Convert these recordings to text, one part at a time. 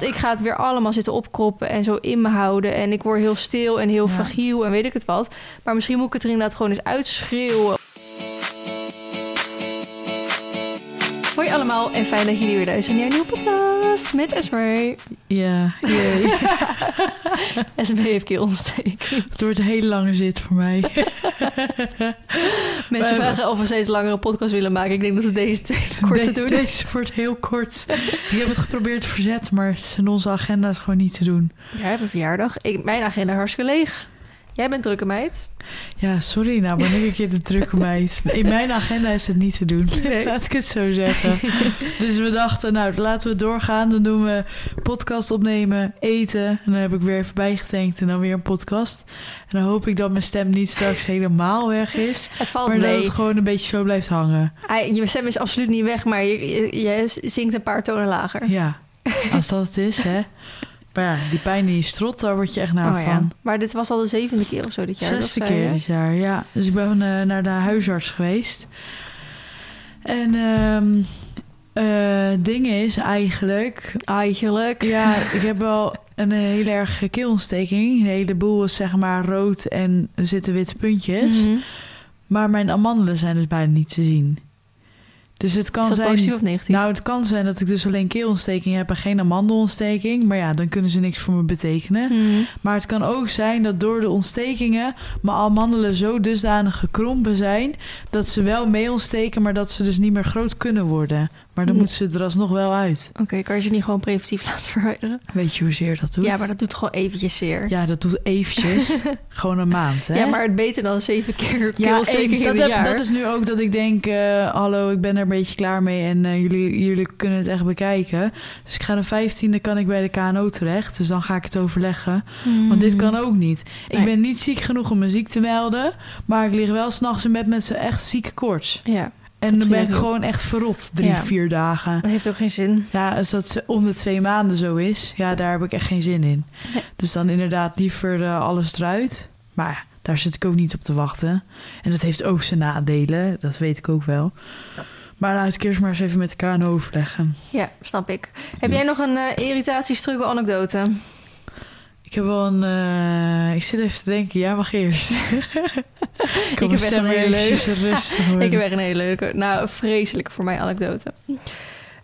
Want ik ga het weer allemaal zitten opkroppen en zo in me houden. En ik word heel stil en heel Ja. fragiel en weet ik het wat. Maar misschien moet ik het er inderdaad gewoon eens uitschreeuwen. Hoi allemaal en fijn dat jullie weer luisteren naar een nieuwe podcast met Esme. Ja, jee. Esme heeft keelontsteking. het wordt een hele lange zit voor mij. Mensen Maar- vragen of we steeds langere podcast willen maken. Ik denk dat we deze twee kort te Deze- doen. Deze wordt heel kort. Ik heb het geprobeerd te verzetten, maar het is in onze agenda is gewoon niet te doen. Jij hebt een verjaardag. Ik, mijn agenda is hartstikke leeg. Jij bent drukke meid. Ja, sorry, nou ben ik een keer de drukke meid. In mijn agenda is het niet te doen. Nee. Laat ik het zo zeggen. Dus we dachten, nou laten we doorgaan. Dan doen we podcast opnemen, eten. En dan heb ik weer even bijgetankt en dan weer een podcast. En dan hoop ik dat mijn stem niet straks helemaal weg is. Het valt Maar dat het gewoon een beetje zo blijft hangen. Je stem is absoluut niet weg, maar je, je, je zingt een paar tonen lager. Ja, als dat het is, hè. Maar ja, die pijn in je strot, daar word je echt naar Oh ja. van. Maar dit was al de zevende keer of zo dit jaar. dat Zesde zei keer dit jaar, ja. Dus ik ben eh, naar de huisarts geweest. En eh ding is eigenlijk... Eigenlijk. Ja, ik heb wel een hele erg keelontsteking. Een heleboel is zeg maar rood en er zitten witte puntjes. Mhm. Maar mijn amandelen zijn dus bijna niet te zien. Dus het kan zijn... positief of negatief? Nou, het kan zijn dat ik dus alleen keelontsteking heb en geen amandelontsteking. Maar ja, dan kunnen ze niks voor me betekenen. Mhm. Maar het kan ook zijn dat door de ontstekingen mijn amandelen zo dusdanig gekrompen zijn dat ze wel mee ontsteken, maar dat ze dus niet meer groot kunnen worden. Maar dan Mm. moeten ze er alsnog wel uit. Oké, kan je ze niet gewoon preventief laten verwijderen? Weet je hoezeer dat doet? Ja, maar dat doet gewoon eventjes zeer. Ja, dat doet eventjes. gewoon een maand, hè? Ja, maar het beter dan zeven keer Ja, eens. in dat, heb- dat is nu ook dat ik denk, eh, hallo, ik ben er een beetje klaar mee en eh, jullie, jullie kunnen het echt bekijken. Dus ik ga de 15e kan ik bij de KNO terecht, dus dan ga ik het overleggen. Want dit kan ook niet. Ik ben niet ziek genoeg om me ziek te melden, maar ik lig wel s'nachts in bed met zo'n echt zieke koorts. Ja, En dan ben ik gewoon echt verrot, drie, Ja. vier dagen. dat heeft ook geen zin. Ja, als dat om de twee maanden zo is, ja, daar heb ik echt geen zin in. Nee. Dus dan inderdaad liever eh, alles eruit. Maar ja, daar zit ik ook niet op te wachten. En dat heeft ook zijn nadelen, dat weet ik ook wel. Maar laat ik eerst maar eens even met de KNO overleggen. Ja, snap ik. Heb jij nog een irritatiestruggle anekdote? Ik heb wel een... eh, ik zit even te denken, jij mag eerst. ik heb echt een hele worden. Ik heb echt een hele leuke, nou, vreselijke voor mij anekdote.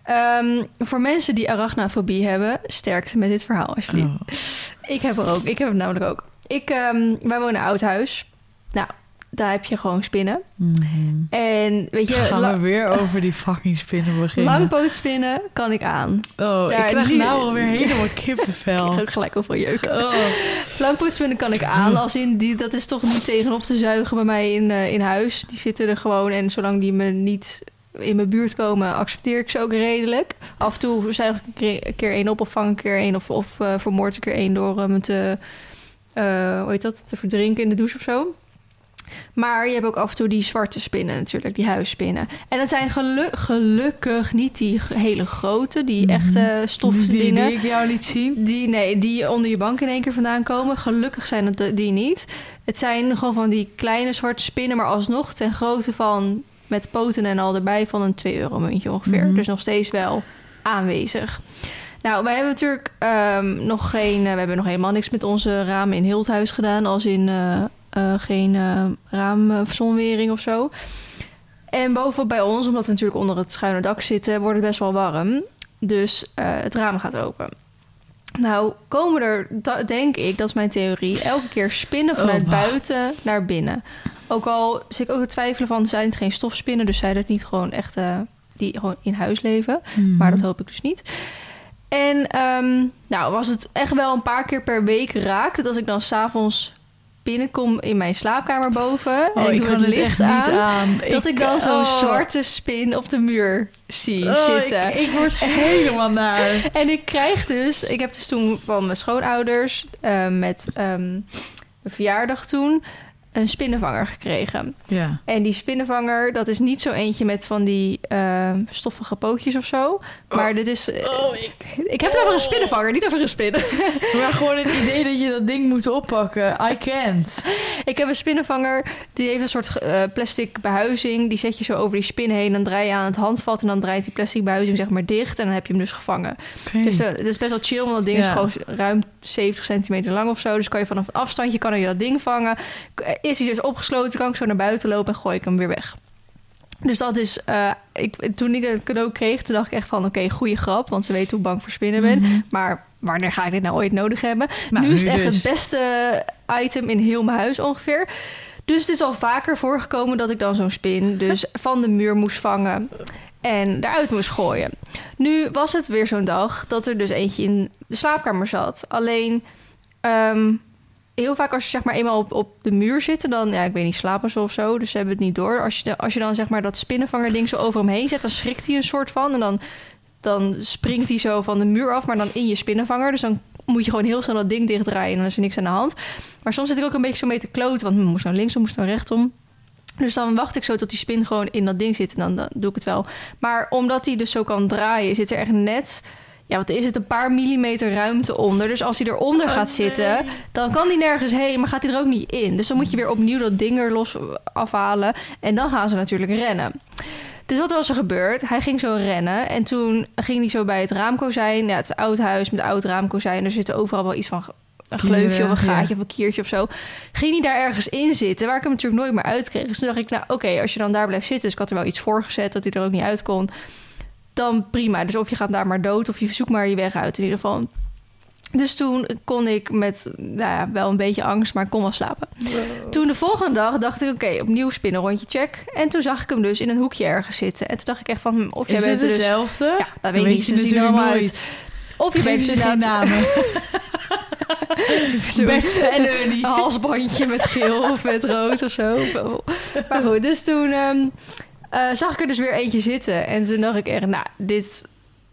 Ehm, voor mensen die arachnofobie hebben, sterkte met dit verhaal, alsjeblieft. Oh. Ik heb er ook. Ik heb het namelijk ook. Ik, ehm, wij wonen in een oud huis. Nou, daar heb je gewoon spinnen. Mhm. En weet je, Gaan we weer over die fucking spinnen beginnen? langpootspinnen kan ik aan. Oh, Daar ik krijg lief- nou alweer helemaal Ik kippenvel. ga ook gelijk over jeuken. Oh. Langpootspinnen kan ik aan. Als in, die, dat is toch niet tegenop te zuigen bij mij in, eh, in huis. Die zitten er gewoon. En zolang die me niet in mijn buurt komen, accepteer ik ze ook redelijk. Af en toe zuig ik een keer- één op of vang ik een keer één. Of, of eh, vermoord ik er één door hem te, eh, hoe heet dat, te verdrinken in de douche of zo. Maar je hebt ook af en toe die zwarte spinnen natuurlijk, die huisspinnen. En dat zijn gelu- gelukkig niet die hele grote, die Mhm. echte stofdingen. Die, die ik jou liet zien. Die, nee, die onder je bank in één keer vandaan komen. Gelukkig zijn het die niet. Het zijn gewoon van die kleine zwarte spinnen, maar alsnog ten grootte van met poten en al erbij van een 2 euro muntje ongeveer. Mhm. Dus nog steeds wel aanwezig. Nou, wij hebben natuurlijk ehm, nog geen, eh, we hebben nog helemaal niks met onze ramen in heel het huis gedaan, als in eh, eh, geen uh, raamverzonwering of zo. En bovenop bij ons, omdat we natuurlijk onder het schuine dak zitten, wordt het best wel warm. Dus eh, het raam gaat open. Nou, komen er, denk ik, dat is mijn theorie, elke keer spinnen Oh, vanuit buiten naar binnen. Ook al zit ik ook te twijfelen van, zijn het geen stofspinnen, dus zijn het niet gewoon echt eh, die gewoon in huis leven. Mhm. Maar dat hoop ik dus niet. En ehm, nou was het echt wel een paar keer per week raak. Dat als ik dan s'avonds binnenkom in mijn slaapkamer boven... Oh, en ik, doe het licht aan... aan. dat ik dan zo'n oh. zwarte spin op de muur zie Oh, zitten. Ik, ik word helemaal naar. En ik krijg dus... Ik heb dus toen van mijn schoonouders... eh, met ehm, mijn verjaardag toen... een spinnenvanger gekregen. Ja. En die spinnenvanger, dat is niet zo eentje met van die eh, stoffige pootjes of zo. Maar dit is... Oh, ik... Ik heb het over een spinnenvanger, niet over een spin. Maar gewoon het idee dat je dat ding moet oppakken. I can't. ik heb een spinnenvanger, die heeft een soort eh, plastic behuizing. Die zet je zo over die spin heen, dan draai je aan het handvat... en dan draait die plastic behuizing zeg maar dicht... en dan heb je hem dus gevangen. Oké. Dus uh, dat is best wel chill, want dat ding is gewoon ruim 70 centimeter lang of zo. Dus kan je vanaf afstandje kan je dat ding vangen. Is hij dus opgesloten, kan ik zo naar buiten lopen en gooi ik hem weer weg. Dus dat is, eh, ik, toen ik het cadeau kreeg, toen dacht ik echt van, oké, goede grap, want ze weten hoe bang voor spinnen ben. Mhm. Maar wanneer ga ik dit nou ooit nodig hebben? Nou, nu is het echt dus. het beste item in heel mijn huis ongeveer. Dus het is al vaker voorgekomen dat ik dan zo'n spin dus van de muur moest vangen en eruit moest gooien. Nu was het weer zo'n dag dat er dus eentje in de slaapkamer zat. Alleen ehm, heel vaak als je zeg maar eenmaal op, de muur zit, dan ja, ik weet niet, slapen ze of zo, dus ze hebben het niet door. Als je, als je dan zeg maar dat spinnenvanger ding zo over hem heen zet, dan schrikt hij een soort van en dan dan springt hij zo van de muur af, maar dan in je spinnenvanger. Dus dan moet je gewoon heel snel dat ding dichtdraaien en dan is er niks aan de hand. Maar soms zit ik ook een beetje zo mee te kloten, want hm, moest nou linksom, moest nou rechtsom. Dus dan wacht ik zo tot die spin gewoon in dat ding zit en dan, dan doe ik het wel. Maar omdat hij dus zo kan draaien, zit er echt net... Ja, wat is het? Een paar millimeter ruimte onder. Dus als hij eronder Oh, gaat nee. zitten, dan kan hij nergens heen, maar gaat hij er ook niet in. Dus dan moet je weer opnieuw dat ding er los afhalen. En dan gaan ze natuurlijk rennen. Dus wat was er gebeurd? Hij ging zo rennen en toen ging hij zo bij het raamkozijn. Ja, het is een oud huis met oud raamkozijn. Er zit overal wel iets van een gleufje of een ja. gaatje of een kiertje of zo. Ging hij daar ergens in zitten, waar ik hem natuurlijk nooit meer uitkreeg. Dus toen dacht ik, nou oké, als je dan daar blijft zitten... dus ik had er wel iets voor gezet dat hij er ook niet uit kon... dan prima. Dus of je gaat daar maar dood of je zoekt maar je weg uit in ieder geval. Dus toen kon ik met nou ja, wel een beetje angst, maar ik kon wel slapen. Toen de volgende dag dacht ik, oké, opnieuw spinnen rondje check. En toen zag ik hem dus in een hoekje ergens zitten. En toen dacht ik echt van, hm, of jij Is bent het dus... dezelfde? Ja, dat weet ik niet. Ze zien er allemaal uit. Of je Geef bent inderdaad namen. Bert en Ernie. een halsbandje met geel of met rood of zo. Maar goed, dus toen ehm, eh, zag ik er dus weer eentje zitten. En toen dacht ik echt, nou, dit...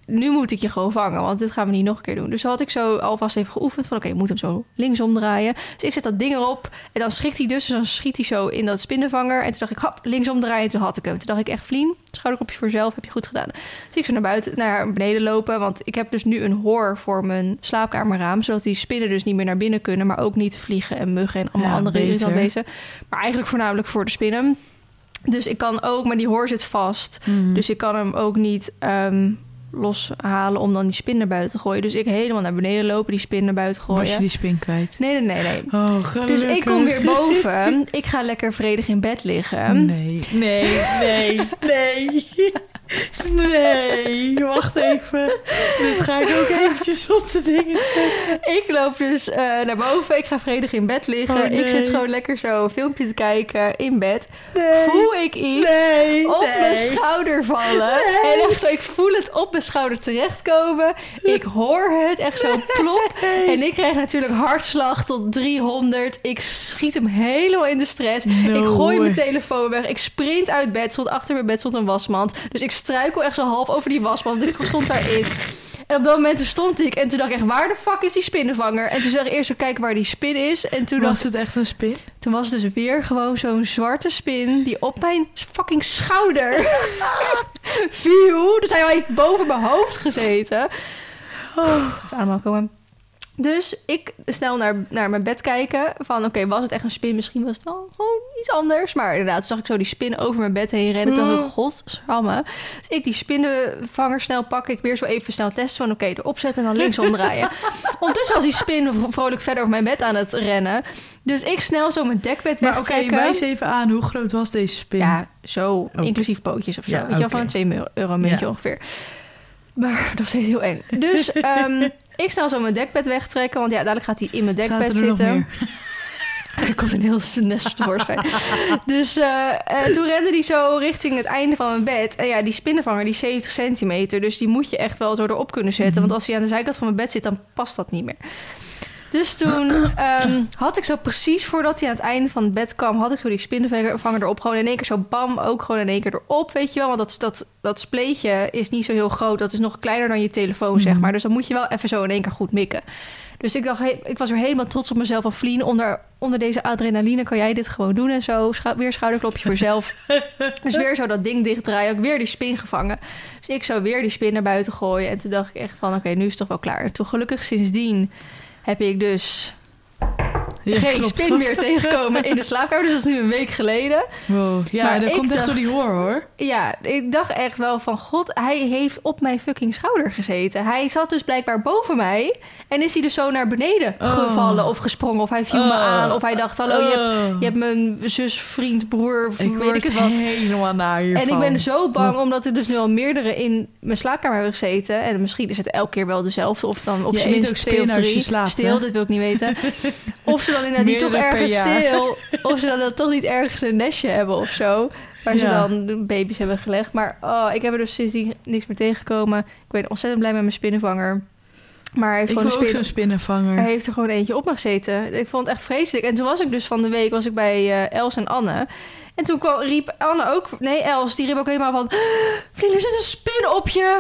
Nu moet ik je gewoon vangen, want dit gaan we niet nog een keer doen. Dus had ik zo alvast even geoefend van... oké, je moet hem zo linksom draaien. Dus ik zet dat ding erop en dan schrikt hij dus. Dus dan schiet hij zo in dat spinnenvanger. En toen dacht ik, hop, linksom draaien. En toen had ik hem. Toen dacht ik echt, Vlien, schouderkopje voor jezelf, heb je goed gedaan. Dus ik zo naar buiten, naar beneden lopen. Want ik heb dus nu een hoor voor mijn slaapkamerraam. Zodat die spinnen dus niet meer naar binnen kunnen. Maar ook niet vliegen en muggen en allemaal Ja, andere beter. irritantbeesten. Maar eigenlijk voornamelijk voor de spinnen. Dus ik kan ook, maar die hoor zit vast. Mhm. Dus ik kan hem ook niet ehm, loshalen om dan die spin naar buiten te gooien. Dus ik helemaal naar beneden lopen, die spin naar buiten gooien. Was je die spin kwijt? Nee, nee, nee, nee. Oh, gelukkig. Dus ik kom weer boven. Ik ga lekker vredig in bed liggen. Nee, nee, nee, nee. Nee, wacht even. Dit ga ik ook eventjes op de dingen zetten. Ik loop dus eh, naar boven. Ik ga vredig in bed liggen. Oh, nee. Ik zit gewoon lekker zo een filmpje te kijken in bed. Nee. Voel ik iets Nee, op mijn schouder vallen. Nee. En echt zo, ik voel het op mijn schouder terechtkomen. Ik hoor het echt zo plop. En ik krijg natuurlijk hartslag tot 300. Ik schiet hem helemaal in de stress. No ik gooi mijn telefoon weg. Ik sprint uit bed. Stond achter mijn bed stond een wasmand. Dus ik struikel echt zo half over die wasmand. Ik stond daarin. En op dat moment stond ik. En toen dacht ik echt, waar de fuck is die spinnenvanger? En toen zag ik eerst zo kijken waar die spin is. En toen, dacht, Was het echt een spin? toen was het dus weer gewoon zo'n zwarte spin... die op mijn fucking schouder viel. Dus hij had boven mijn hoofd gezeten. Oh, allemaal komen. Dus ik snel naar, naar mijn bed kijken. Van oké, was het echt een spin? Misschien was het wel gewoon iets anders. Maar inderdaad, zag ik zo die spin over mijn bed heen rennen. Toen dacht ik, schamme. Dus ik die spinnenvanger snel pakken. Ik weer zo even snel testen van oké, erop zetten en dan linksom draaien. Ondertussen was die spin vrolijk verder over mijn bed aan het rennen. Dus ik snel zo mijn dekbed Maar oké, wegtrekken. wijs even aan. Hoe groot was deze spin? Ja, zo. Oh. Inclusief pootjes of zo. Ja, Weet je wel, van een 2 euro muntje ongeveer. Maar nog steeds heel eng. Dus ehm, ik snel zo mijn dekbed wegtrekken. Want ja, dadelijk gaat hij in mijn dekbed zitten. Er komt een heel nest tevoorschijn. dus eh, eh, toen rende hij zo richting het einde van mijn bed. En ja, die spinnenvanger die is 70 centimeter. Dus die moet je echt wel zo erop kunnen zetten. Mhm. Want als hij aan de zijkant van mijn bed zit, dan past dat niet meer. Dus toen ehm, had ik zo precies voordat hij aan het einde van het bed kwam... had ik zo die spinnenvanger erop. Gewoon in één keer zo bam, ook gewoon in één keer erop, weet je wel. Want dat, dat, dat spleetje is niet zo heel groot. Dat is nog kleiner dan je telefoon, zeg Mhm. maar. Dus dan moet je wel even zo in één keer goed mikken. Dus ik dacht, ik was weer helemaal trots op mezelf van Vlien. Onder, onder deze adrenaline kan jij dit gewoon doen en zo. Schou- weer schouderklopje voor jezelf. dus weer zo dat ding dichtdraaien. Ook weer die spin gevangen. Dus ik zou weer die spin naar buiten gooien. En toen dacht ik echt van, oké, nu is het toch wel klaar. En toen gelukkig sindsdien heb ik dus geen spin meer tegengekomen in de slaapkamer. Dus dat is nu een week geleden. Wow. Ja, Maar dat komt echt door dacht- die hoor, hoor. Ja, ik dacht echt wel van... God, hij heeft op mijn fucking schouder gezeten. Hij zat dus blijkbaar boven mij. En is hij dus zo naar beneden Oh. gevallen of gesprongen. Of hij viel me Oh. aan. Of hij dacht, hallo, je hebt, Oh. je hebt mijn zus, vriend, broer, ik weet ik het wat. helemaal naar hiervan. En ik ben zo bang, omdat er dus nu al meerdere in mijn slaapkamer hebben gezeten. En misschien is het elke keer wel dezelfde. Of dan op zijn minst twee of drie. slaapt, stil, hè? dit wil ik niet weten. Of ze niet toch ergens stil. Of ze dan, dan toch niet ergens een nestje hebben of zo. Waar ze dan baby's hebben gelegd. Maar oh, ik heb er dus sindsdien niks meer tegengekomen. Ik ben ontzettend blij met mijn spinnenvanger. Maar hij heeft Ik gewoon een spin... spinnenvanger. Er heeft er gewoon eentje op me gezeten. Ik vond het echt vreselijk. En toen was ik dus van de week was ik bij eh, Els en Anne. En toen kwam, riep Anne ook... Nee, Els, die riep ook helemaal van... Vlien, er zit een spin op je,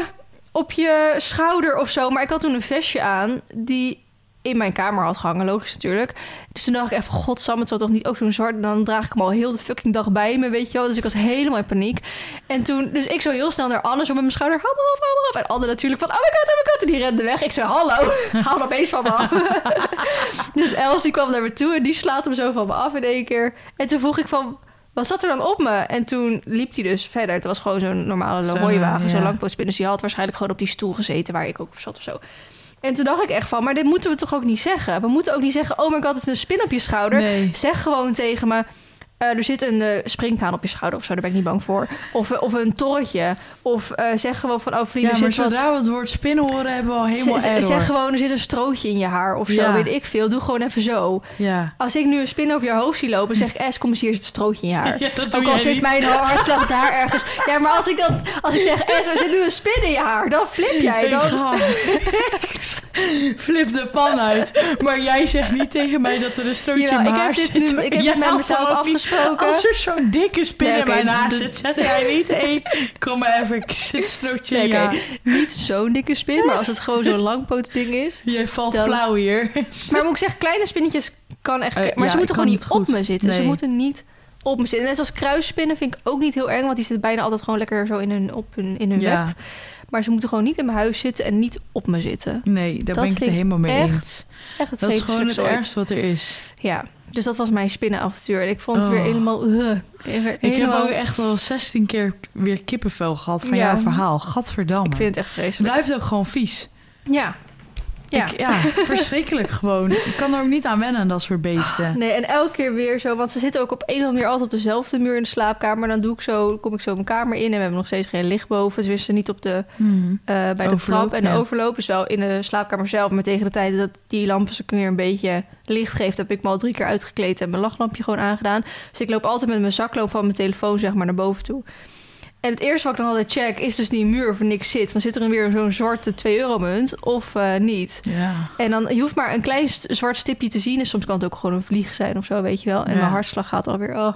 op je schouder of zo. Maar ik had toen een vestje aan die in mijn kamer had gehangen. Logisch natuurlijk. Dus toen dacht ik van... Godsam, het zal toch niet ook zo'n zwart... Dan draag ik hem al heel de fucking dag bij me, weet je wel. Dus ik was helemaal in paniek. En toen... Dus ik zo heel snel naar Anne, zo met mijn schouder... Hou maar op, hou maar op. En Anne natuurlijk van... Oh my god, oh my god. En die rende weg. Ik zei, hallo. Haal opeens van me af. Dus Els die kwam naar me toe en die slaat hem zo van me af in één keer. En toen vroeg ik van, wat zat er dan op me? En toen liep hij dus verder. Het was gewoon zo'n normale Zo, hooiwagen, zo'n ja. langpootspin. Dus die had waarschijnlijk gewoon op die stoel gezeten waar ik ook op zat of zo. En toen dacht ik echt van, maar dit moeten we toch ook niet zeggen? We moeten ook niet zeggen, oh my god, het is een spin op je schouder. Nee. Zeg gewoon tegen me, eh, er zit een eh, springhaan op je schouder of zo, daar ben ik niet bang voor. Of, of een torretje. Of eh, zeg gewoon van, oh vriend, Ja, maar zit wat... zodra we het woord spinnen horen, hebben we al helemaal Z- z- error. Zeg gewoon, er zit een strootje in je haar of zo, Ja. weet ik veel. Doe gewoon even zo. Ja. Als ik nu een spin over je hoofd zie lopen, zeg ik, Es, kom eens hier, zit een strootje in je haar. Ja, dat Ook al zit niet. mijn hartslag daar ergens. Ja, maar als ik, dan, als ik zeg, Es, er zit nu een spin in je haar, dan flip jij. Ik Dan. Flip de pan uit. Maar jij zegt niet tegen mij dat er een strootje in mijn ik haar heb dit zit. nu- ik heb met mezelf dan Als er zo'n dikke spin Nee, in oké, mijn haar zit, zeg jij niet... Hé, kom maar even, ik zit strootje Nee, in niet zo'n dikke spin, maar als het gewoon zo'n langpoot ding is. Jij valt Dan- flauw hier. Maar moet ik zeggen, kleine spinnetjes kan echt... Eh, maar ja, ze moeten gewoon niet goed. op me zitten. Ze moeten niet op me zitten. Net zoals kruisspinnen vind ik ook niet heel erg, want die zitten bijna altijd gewoon lekker zo in hun, op hun, in hun Ja. web. Maar ze moeten gewoon niet in mijn huis zitten en niet op me zitten. Nee, daar Dat ben ik het helemaal mee echt eens. Echt het Dat is gewoon het ergste wat er is. Ja, dus dat was mijn spinnenavontuur. En ik vond het weer Oh. helemaal... uh, weer Ik heb ook echt al 16 keer weer kippenvel gehad van Ja. jouw verhaal. Gadverdamme. Ik vind het echt Het vreselijk. blijft ook gewoon vies. Ja. Ja. Ik, ja, verschrikkelijk gewoon. Ik kan er ook niet aan wennen dat soort beesten. Nee, en elke keer weer zo, want ze zitten ook op een of andere manier altijd op dezelfde muur in de slaapkamer. Dan doe ik zo, kom ik zo mijn kamer in en we hebben nog steeds geen licht boven. Tenminste, niet op de, Hmm. eh, bij de Overloop, trap. En de overloop is wel in de slaapkamer zelf. Maar tegen de tijd dat die lamp een keer een beetje licht geeft, heb ik me al drie keer uitgekleed en mijn lachlampje gewoon aangedaan. Dus ik loop altijd met mijn zakloop van mijn telefoon zeg maar naar boven toe. En het eerste wat ik dan altijd check is dus die muur of er niks zit. Van zit er weer zo'n zwarte 2 euro munt of eh, niet? Ja. En dan, je hoeft maar een klein st- zwart stipje te zien. En soms kan het ook gewoon een vlieg zijn of zo, weet je wel. En Ja. mijn hartslag gaat alweer, oh,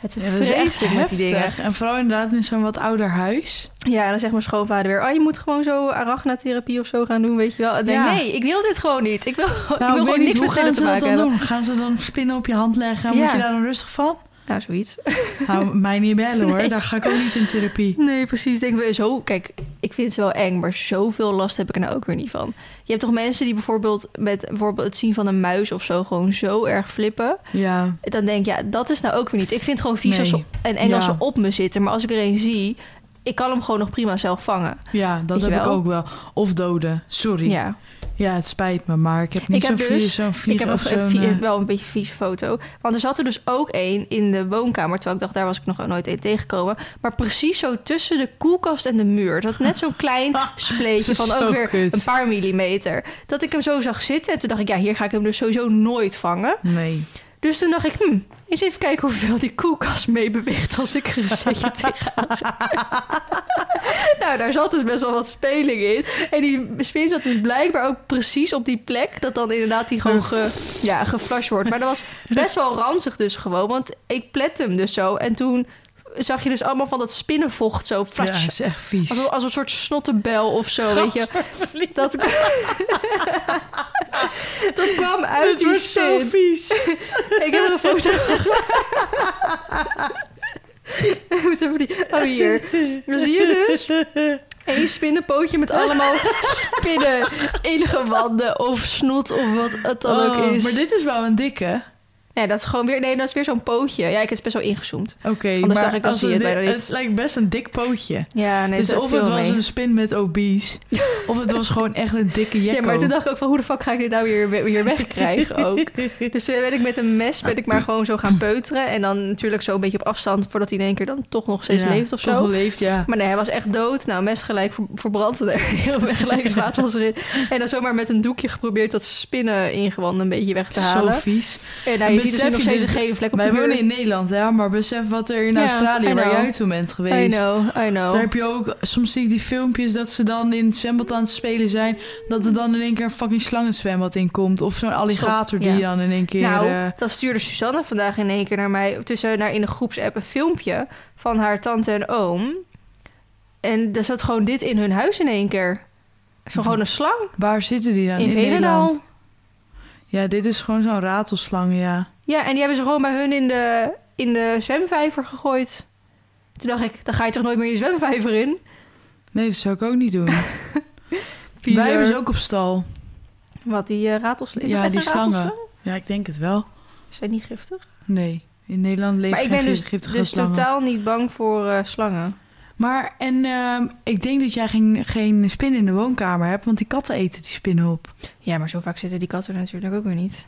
het is Ja, vreselijk met die dingen. En vooral inderdaad in zo'n wat ouder huis. Ja, en dan zegt mijn schoonvader weer, oh, je moet gewoon zo arachnatherapie of zo gaan doen, weet je wel. En ik denk, Ja. nee, ik wil dit gewoon niet. Ik wil, ik wil Nou, ik gewoon weet niks met gaan spinnen ze te dat maken dan hebben. doen? Gaan ze dan spinnen op je hand leggen Ja. moet je daar dan rustig van? Nou, zoiets. Nou, mij niet bellen hoor. Nee. Daar ga ik ook niet in therapie. Nee, precies. Denk we zo. Kijk, ik vind het wel eng, maar zoveel last heb ik er nou ook weer niet van. Je hebt toch mensen die bijvoorbeeld met bijvoorbeeld het zien van een muis of zo gewoon zo erg flippen. Ja, Dan denk ik, ja, dat is nou ook weer niet. Ik vind het gewoon vies als ze, en eng als ze op me zitten. Maar als ik er een zie, ik kan hem gewoon nog prima zelf vangen. ja dat je heb ik ook wel. Of doden. Sorry. Ja. Ja, het spijt me, maar ik heb niet zo'n dus- ik heb of een, eh, wel een beetje vieze foto. Want er zat er dus ook één in de woonkamer. Terwijl ik dacht, daar was ik nog nooit één tegengekomen. Maar precies zo tussen de koelkast en de muur. Dat net zo'n klein spleetje van ook weer kut. een paar millimeter. Dat ik hem zo zag zitten. En toen dacht ik, ja, hier ga ik hem dus sowieso nooit vangen. Nee. Dus toen dacht ik, hm, eens even kijken hoeveel die koelkast meebeweegt als ik er een zetje tegenaan nou, daar zat dus best wel wat speling in. En die spin zat dus blijkbaar ook precies op die plek... dat dan inderdaad die gewoon ge, ja, geflasht wordt. Maar dat was best wel ranzig dus gewoon. Want ik plette hem dus zo. En toen zag je dus allemaal van dat spinnenvocht zo... Ja, Flash, dat is echt vies. als, als een soort snottenbel of zo, weet je. Dat, dat kwam uit Dit die wordt zo vies. Ik heb er een foto moet even die... Oh, hier. Dan zie je dus één spinnenpootje met allemaal spinnen, ingewanden of snot of wat het dan ook Oh, is. Maar dit is wel een dikke. Nee, dat is gewoon weer... Nee, dat is weer zo'n pootje. Ja, ik heb het best wel ingezoomd. Oké, Anders maar dacht ik, dan als zie je het, het lijkt best een dik pootje. Ja, nee, dus of het was mee. een spin met obese, of het was gewoon echt een dikke jekko. Ja, maar toen dacht ik ook van hoe de fuck ga ik dit nou weer, weer wegkrijgen ook. Dus toen ben ik met een mes ben ik maar gewoon zo gaan peuteren. En dan natuurlijk zo een beetje op afstand voordat hij in één keer dan toch nog steeds Ja, leeft of zo. leeft, ja. Maar nee, hij was echt dood. Nou, mes gelijk ver- verbrand. en Heel gelijk het water was erin. En dan zomaar met een doekje geprobeerd dat spinnen ingewanden een beetje weg te Zo halen. vies. En nou, je ziet dus nog steeds dus- een gele vlek op Wij wonen in Nederland, ja, maar besef wat er in Ja, Australië, I waar jij toen bent I geweest. know, I know. Daar heb je ook, soms zie ik die filmpjes dat ze dan in het zwembad aan het spelen zijn. Dat er dan in één keer een fucking slangenzwembad in komt. Of zo'n alligator die ja. dan in één keer... Nou, eh, dan stuurde Susanne vandaag in één keer naar mij... tussen naar in de groepsapp een filmpje van haar tante en oom. En er zat gewoon dit in hun huis in één keer. Zo gewoon een slang waar zitten die dan? in, Veenendaal. Nederland? Ja, dit is gewoon zo'n ratelslang, ja. Ja, en die hebben ze gewoon bij hun in de, in de zwemvijver gegooid. Toen dacht ik, dan ga je toch nooit meer je zwemvijver in? Nee, dat zou ik ook niet doen. Wij hebben ze ook op stal. Wat, die uh? Ja, die slangen. Ja, ik denk het wel. Zijn die giftig? Nee, in Nederland leven maar ik geen ben dus, giftige dus slangen. totaal niet bang voor eh, slangen. Maar, en ehm, ik denk dat jij geen, geen spin in de woonkamer hebt, want die katten eten die spinnen op. Ja, maar zo vaak zitten die katten er natuurlijk ook weer niet.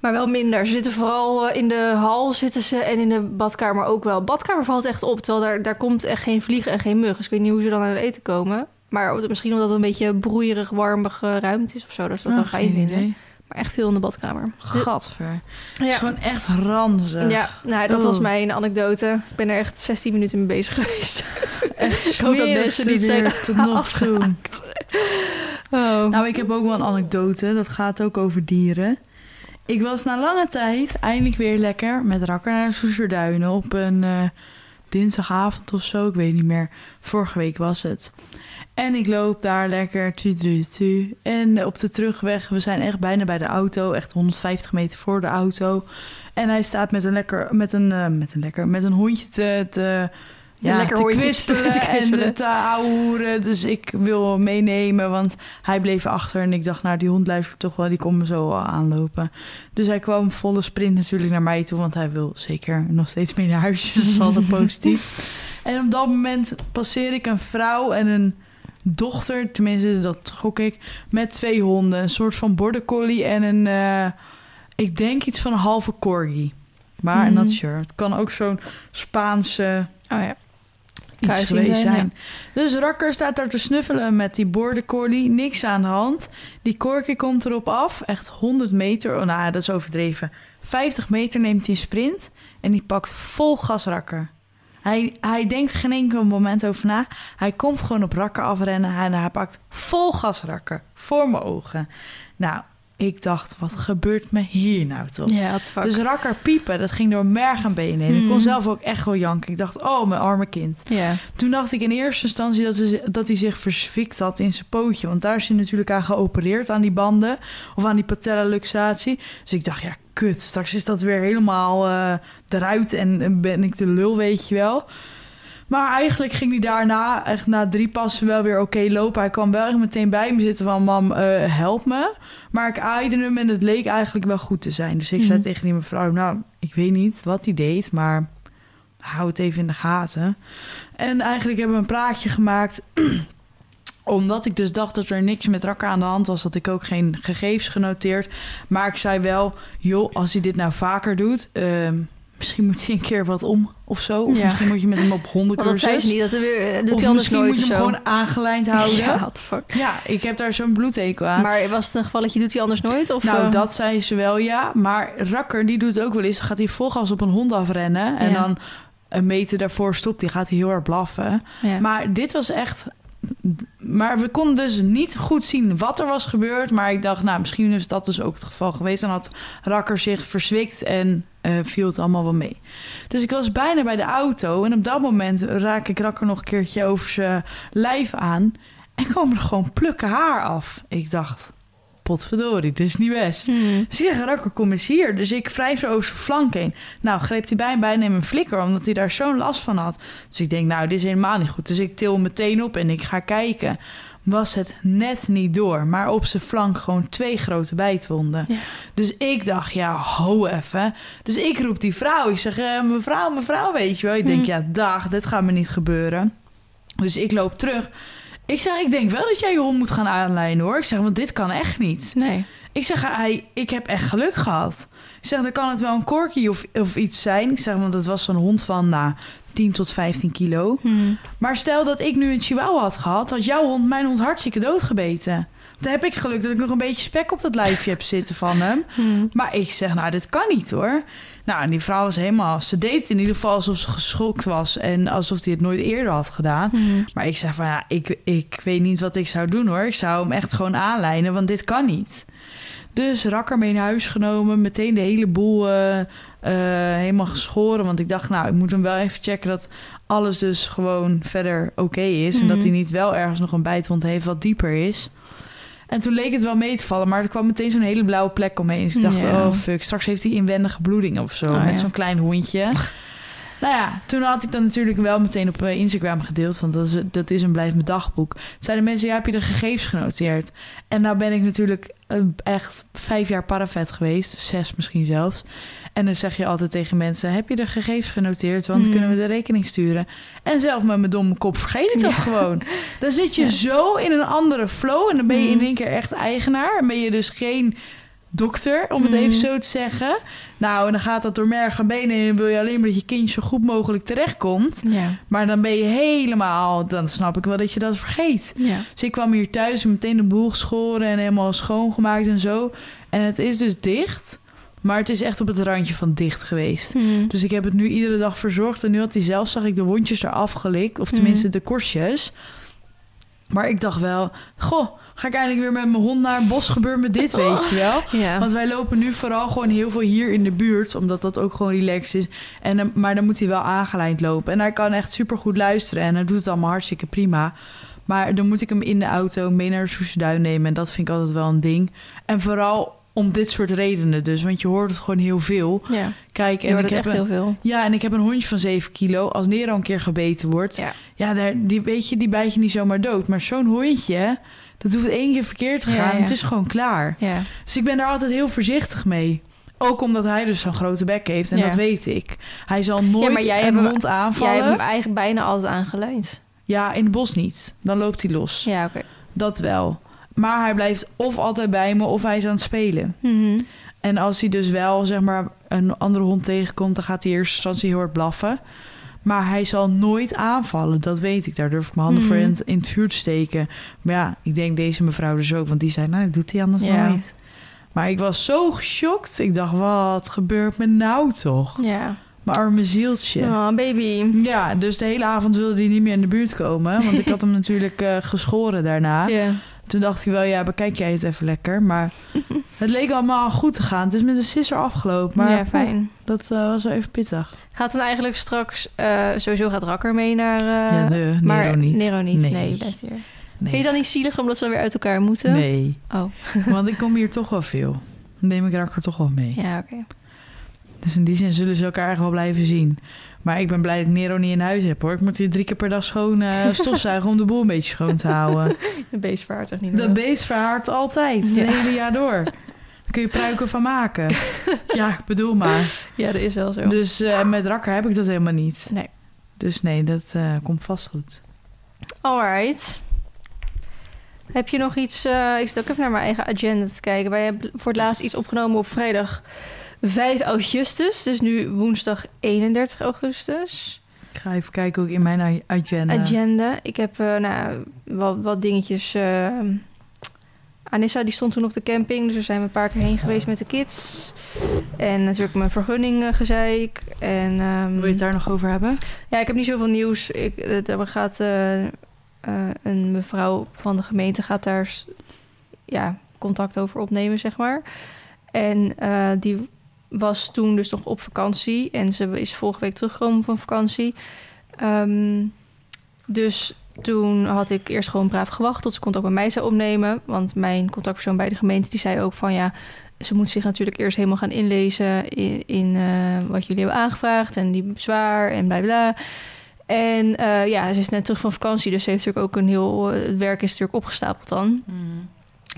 Maar wel minder. Ze zitten vooral eh, in de hal zitten ze en in de badkamer ook wel. Badkamer valt echt op, terwijl daar, daar komt echt geen vlieg en geen mug. Dus ik weet niet hoe ze dan aan het eten komen. Maar misschien omdat het een beetje broeierig, warmige ruimte is of zo. Dat ze dat fijn geen vinden. idee. Maar echt veel in de badkamer. Gadver. Het is Ja, gewoon echt ranzig. ja nou, dat was Oh. mijn anekdote. Ik ben er echt 16 minuten mee bezig geweest. Echt Ik hoop dat mensen niet zijn afgehaakt. Oh. Nou, ik heb ook wel een anekdote. Dat gaat ook over dieren. Ik was na lange tijd eindelijk weer lekker met Rakker naar de Soesterduinen op een eh, dinsdagavond of zo. Ik weet niet meer. Vorige week was het. En ik loop daar lekker. Tu, tu, tu. En op de terugweg, we zijn echt bijna bij de auto. Echt 150 meter voor de auto. En hij staat met een lekker, met een, eh, met een lekker, met een hondje te, ja, lekker te hondje kwispelen te en te ouwehoeren. Dus ik wil meenemen, want hij bleef achter. En ik dacht, nou, die hond luistert toch wel, die komt me zo aanlopen. Dus hij kwam volle sprint natuurlijk naar mij toe, want hij wil zeker nog steeds mee naar huis. Dus dat is altijd positief. En op dat moment passeer ik een vrouw en een dochter, tenminste dat gok ik, met twee honden. Een soort van border collie en een, eh, ik denk iets van een halve corgi. Maar Mhm. not sure. Het kan ook zo'n Spaanse Oh ja. Iets geweest zijn. Dus Rakker staat daar te snuffelen met die border collie. Niks aan de hand. Die corgi komt erop af. Echt 100 meter. Oh, nou, dat is overdreven. 50 meter neemt hij sprint. En die pakt vol gas Rakker. Hij, hij denkt geen enkel moment over na. Hij komt gewoon op Rakker afrennen. En hij pakt vol gas Rakker. Voor mijn ogen. Nou, ik dacht, wat gebeurt me hier nou toch? Ja, fuck. Dus rakker piepen, dat ging door merg en benen heen. Ik kon Hmm. zelf ook echt wel janken. Ik dacht, oh, mijn arme kind. Toen dacht ik in eerste instantie dat, ze, dat hij zich verswikt had in zijn pootje. Want daar is hij natuurlijk aan geopereerd, aan die banden. Of aan die patella luxatie. Dus ik dacht, ja, kut. Straks is dat weer helemaal eh, eruit en ben ik de lul, weet je wel. Maar eigenlijk ging hij daarna, echt na drie passen, wel weer oké lopen. Hij kwam wel echt meteen bij me zitten van... mam, eh, help me. Maar ik aaide hem en het leek eigenlijk wel goed te zijn. Dus ik zei Mhm. tegen die mevrouw... nou, ik weet niet wat hij deed, maar hou het even in de gaten. En eigenlijk hebben we een praatje gemaakt... omdat ik dus dacht dat er niks met Rakker aan de hand was... had ik ook geen gegevens genoteerd. Maar ik zei wel, joh, als hij dit nou vaker doet... ehm, misschien moet hij een keer wat om of zo. Of Ja. misschien moet je met hem op Want dat hondencursus. zei ze niet. Dat er weer, doet of hij anders misschien nooit moet je hem zo. gewoon aangelijnd houden. Ja, Ja. what fuck. ik heb daar zo'n bloedhekel aan. Maar was het een gevalletje, doet hij anders nooit? Of, nou, eh, dat zei ze wel, ja. Maar Rakker, die doet het ook wel eens. Dan gaat hij vol gas op een hond afrennen. En Ja. dan een meter daarvoor stopt hij, gaat hij heel hard blaffen. ja. Maar dit was echt... Maar we konden dus niet goed zien wat er was gebeurd. Maar ik dacht, nou, misschien is dat dus ook het geval geweest. Dan had Rakker zich verzwikt en eh, viel het allemaal wel mee. Dus ik was bijna bij de auto. En op dat moment raak ik Rakker nog een keertje over zijn lijf aan. En kwam er gewoon plukken haar af. Ik dacht, potverdorie, dit is niet best. Hmm. Dus ik zeg, Rakker, kom eens hier. Dus ik wrijf zo over zijn flank heen. Nou, greep hij bij en bijna in mijn flikker, omdat hij daar zo'n last van had. Dus ik denk, nou, dit is helemaal niet goed. Dus ik til hem meteen op en ik ga kijken. Was het net niet door, maar op zijn flank gewoon twee grote bijtwonden. Ja. Dus ik dacht, ja, ho even. Dus ik roep die vrouw. Ik zeg, eh, mevrouw, mevrouw, weet je wel. Ik denk, Hm. ja, dag, dit gaat me niet gebeuren. Dus ik loop terug. Ik zeg, ik denk wel dat jij je hond moet gaan aanlijnen, hoor. Ik zeg, want dit kan echt niet. Nee. Ik zeg, hij, ik heb echt geluk gehad. Ik zeg, dan kan het wel een corky of, of iets zijn. Ik zeg, want het was zo'n hond van nou, 10 tot 15 kilo. Hmm. Maar stel dat ik nu een chihuahua had gehad... had jouw hond mijn hond hartstikke doodgebeten. Dan heb ik geluk dat ik nog een beetje spek op dat lijfje heb zitten van hem. Hmm. Maar ik zeg, nou, dit kan niet hoor. Nou, en die vrouw was helemaal... Ze deed in ieder geval alsof ze geschokt was... en alsof hij het nooit eerder had gedaan. Hmm. Maar ik zeg van, ja, ik, ik weet niet wat ik zou doen hoor. Ik zou hem echt gewoon aanlijnen, want dit kan niet. Dus rakker mee naar huis genomen. Meteen de hele boel eh, eh, helemaal geschoren. Want ik dacht, nou, ik moet hem wel even checken dat alles dus gewoon verder oké is. En dat Mhm. hij niet wel ergens nog een bijtwond heeft wat dieper is. En toen leek het wel mee te vallen, maar er kwam meteen zo'n hele blauwe plek omheen. Dus ik dacht, Ja. oh fuck, straks heeft hij inwendige bloeding of zo. Oh, met ja. zo'n klein hondje. nou ja, toen had ik dan natuurlijk wel meteen op eh, Instagram gedeeld. Want dat is, dat is en blijft mijn dagboek. Toen zeiden mensen, ja, heb je de gegevens genoteerd? En nou ben ik natuurlijk eh, echt vijf jaar paravet geweest. Zes misschien zelfs. En dan zeg je altijd tegen mensen, heb je de gegevens genoteerd? Want Hmm. kunnen we de rekening sturen. En zelf met mijn domme kop vergeet ik dat Ja. gewoon. Dan zit je Ja. zo in een andere flow. En dan ben je in Hmm. één keer echt eigenaar. En ben je dus geen dokter, om het even zo te zeggen. Nou, en dan gaat dat door merg en benen. En dan wil je alleen maar dat je kindje zo goed mogelijk terechtkomt. Ja. Maar dan ben je helemaal... Dan snap ik wel dat je dat vergeet. Ja. Dus ik kwam hier thuis en meteen de boel geschoren en helemaal schoongemaakt en zo. En het is dus dicht. Maar het is echt op het randje van dicht geweest. Hmm. Dus ik heb het nu iedere dag verzorgd. En nu had hij zelf, zag ik de wondjes eraf gelikt. Of tenminste Mhm. de korstjes. Maar ik dacht wel, goh, ga ik eindelijk weer met mijn hond naar een bos gebeurt met dit, weet je wel. Ja. Want wij lopen nu vooral gewoon heel veel hier in de buurt, omdat dat ook gewoon relaxed is. En, dan- maar dan moet hij wel aangelijnd lopen. En hij kan echt super goed luisteren en hij doet het allemaal hartstikke prima. Maar dan moet ik hem in de auto mee naar de Soesterduin nemen. En dat vind ik altijd wel een ding. En vooral om dit soort redenen dus. Want je hoort het gewoon heel veel. ja. Kijk, en ik heb echt een, heel veel. ja, en ik heb een hondje van 7 kilo. Als Nero een keer gebeten wordt, ja, Ja. daar, die, weet je, die bijt je niet zomaar dood. Maar zo'n hondje, dat hoeft één keer verkeerd te Ja, gaan. ja. Het is gewoon klaar. Ja. Dus ik ben daar altijd heel voorzichtig mee. Ook omdat hij dus zo'n grote bek heeft. En Ja. dat weet ik. Hij zal nooit Ja, maar jij een hebt hem- hond Jij aanvallen. hebt Ja, hem eigenlijk bijna altijd aangeleid. in het bos niet. Dan loopt hij los. Ja, oké. Dat wel. Maar hij blijft of altijd bij me of hij is aan het spelen. Mhm. En als hij dus wel, zeg maar, een andere hond tegenkomt... dan gaat hij eerst instantie heel hard blaffen. Maar hij zal nooit aanvallen, dat weet ik. Daar durf ik mijn handen voor Mhm. in, het- vuur te steken. Maar ja, ik denk deze mevrouw dus ook. Want die zei, nou, dat doet hij anders Ja. nooit. Maar ik was zo geschokt. Ik dacht, wat gebeurt me nou toch? Ja. Mijn arme zieltje. Oh, baby. Ja, dus de hele avond wilde hij niet meer in de buurt komen. Want ik had hem natuurlijk eh, geschoren daarna. Ja. Toen dacht hij wel, ja, bekijk jij het even lekker. Maar het leek allemaal goed te gaan. Het is met een sisser afgelopen. Maar ja, fijn. dat eh, was wel even pittig. Gaat dan eigenlijk straks... eh, sowieso gaat Rakker mee naar... eh, ja, de, maar Nero niet. Nero niet. Nee, Nee. hier. Nee. Vind je dan niet zielig omdat ze dan weer uit elkaar moeten? Nee, Oh, want ik kom hier toch wel veel. Dan neem ik Rakker toch wel mee. ja, oké. Dus in die zin zullen ze elkaar echt wel blijven zien. Maar ik ben blij dat ik Nero niet in huis heb hoor. Ik moet hier drie keer per dag schoon eh, stofzuigen om de boel een beetje schoon te houden. De beest vaart echt niet meer. beest verhaart altijd, het Ja. hele jaar door. Daar kun je pruiken van maken. Ja, ik bedoel maar. Ja, dat is wel zo. Dus eh, met Rakker heb ik dat helemaal niet. Nee. Dus nee, dat eh, komt vast goed. Alright. Heb je nog iets... ik zit ook even naar mijn eigen agenda te kijken. Wij hebben voor het laatst iets opgenomen op vrijdag 5 augustus, dus nu woensdag 31 augustus. Ik ga even kijken ook in mijn agenda. Agenda. Ik heb eh, nou, wat, wat dingetjes. eh, Anissa die stond toen op de camping, dus daar zijn we een paar keer heen geweest met de kids. En natuurlijk mijn vergunning eh, gezeik. En, ehm, Wil je het daar nog over hebben? Ja, ik heb niet zoveel nieuws. Ik, er gaat eh, eh, een mevrouw van de gemeente gaat daar ja, contact over opnemen, zeg maar. En die was toen dus nog op vakantie. En ze is vorige week teruggekomen van vakantie. Ehm, dus toen had ik eerst gewoon braaf gewacht tot ze contact met mij zou opnemen. Want mijn contactpersoon bij de gemeente die zei ook van ja, ze moet zich natuurlijk eerst helemaal gaan inlezen in, in eh, wat jullie hebben aangevraagd en die bezwaar en bla bla. En eh, ja, ze is net terug van vakantie, dus ze heeft natuurlijk ook een heel. Het werk is natuurlijk opgestapeld dan.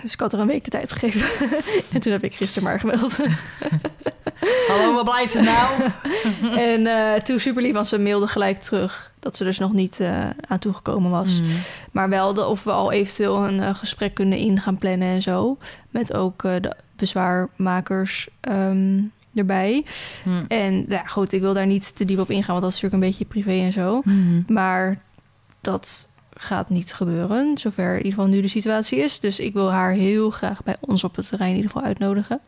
Dus ik had er een week de tijd gegeven. en toen heb ik gisteren maar gemeld. Hallo, wat blijft er nou? en eh, toen super lief, want ze mailde gelijk terug dat ze dus nog niet eh, aan toegekomen was. Mm. Maar wel de, of we al eventueel een eh, gesprek kunnen in gaan plannen en zo. Met ook de bezwaarmakers ehm, erbij. Mm. En ja, goed, ik wil daar niet te diep op ingaan, want dat is natuurlijk een beetje privé en zo. Mm. Maar dat gaat niet gebeuren, zover in ieder geval nu de situatie is. Dus ik wil haar heel graag bij ons op het terrein in ieder geval uitnodigen.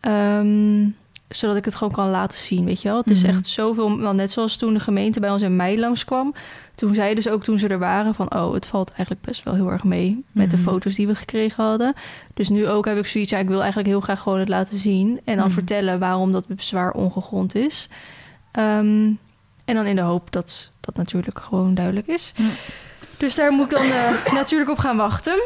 Ehm, zodat ik het gewoon kan laten zien, weet je wel. Het is Mhm. echt zoveel, wel net zoals toen de gemeente bij ons in mei langskwam. Toen zeiden ze ook toen ze er waren van... oh, het valt eigenlijk best wel heel erg mee met de Mhm. foto's die we gekregen hadden. Dus nu ook heb ik zoiets, ja, ik wil eigenlijk heel graag gewoon het laten zien... en dan Mhm. vertellen waarom dat bezwaar ongegrond is. Ehm, en dan in de hoop dat dat natuurlijk gewoon duidelijk is. Dus daar moet ik dan eh, natuurlijk op gaan wachten.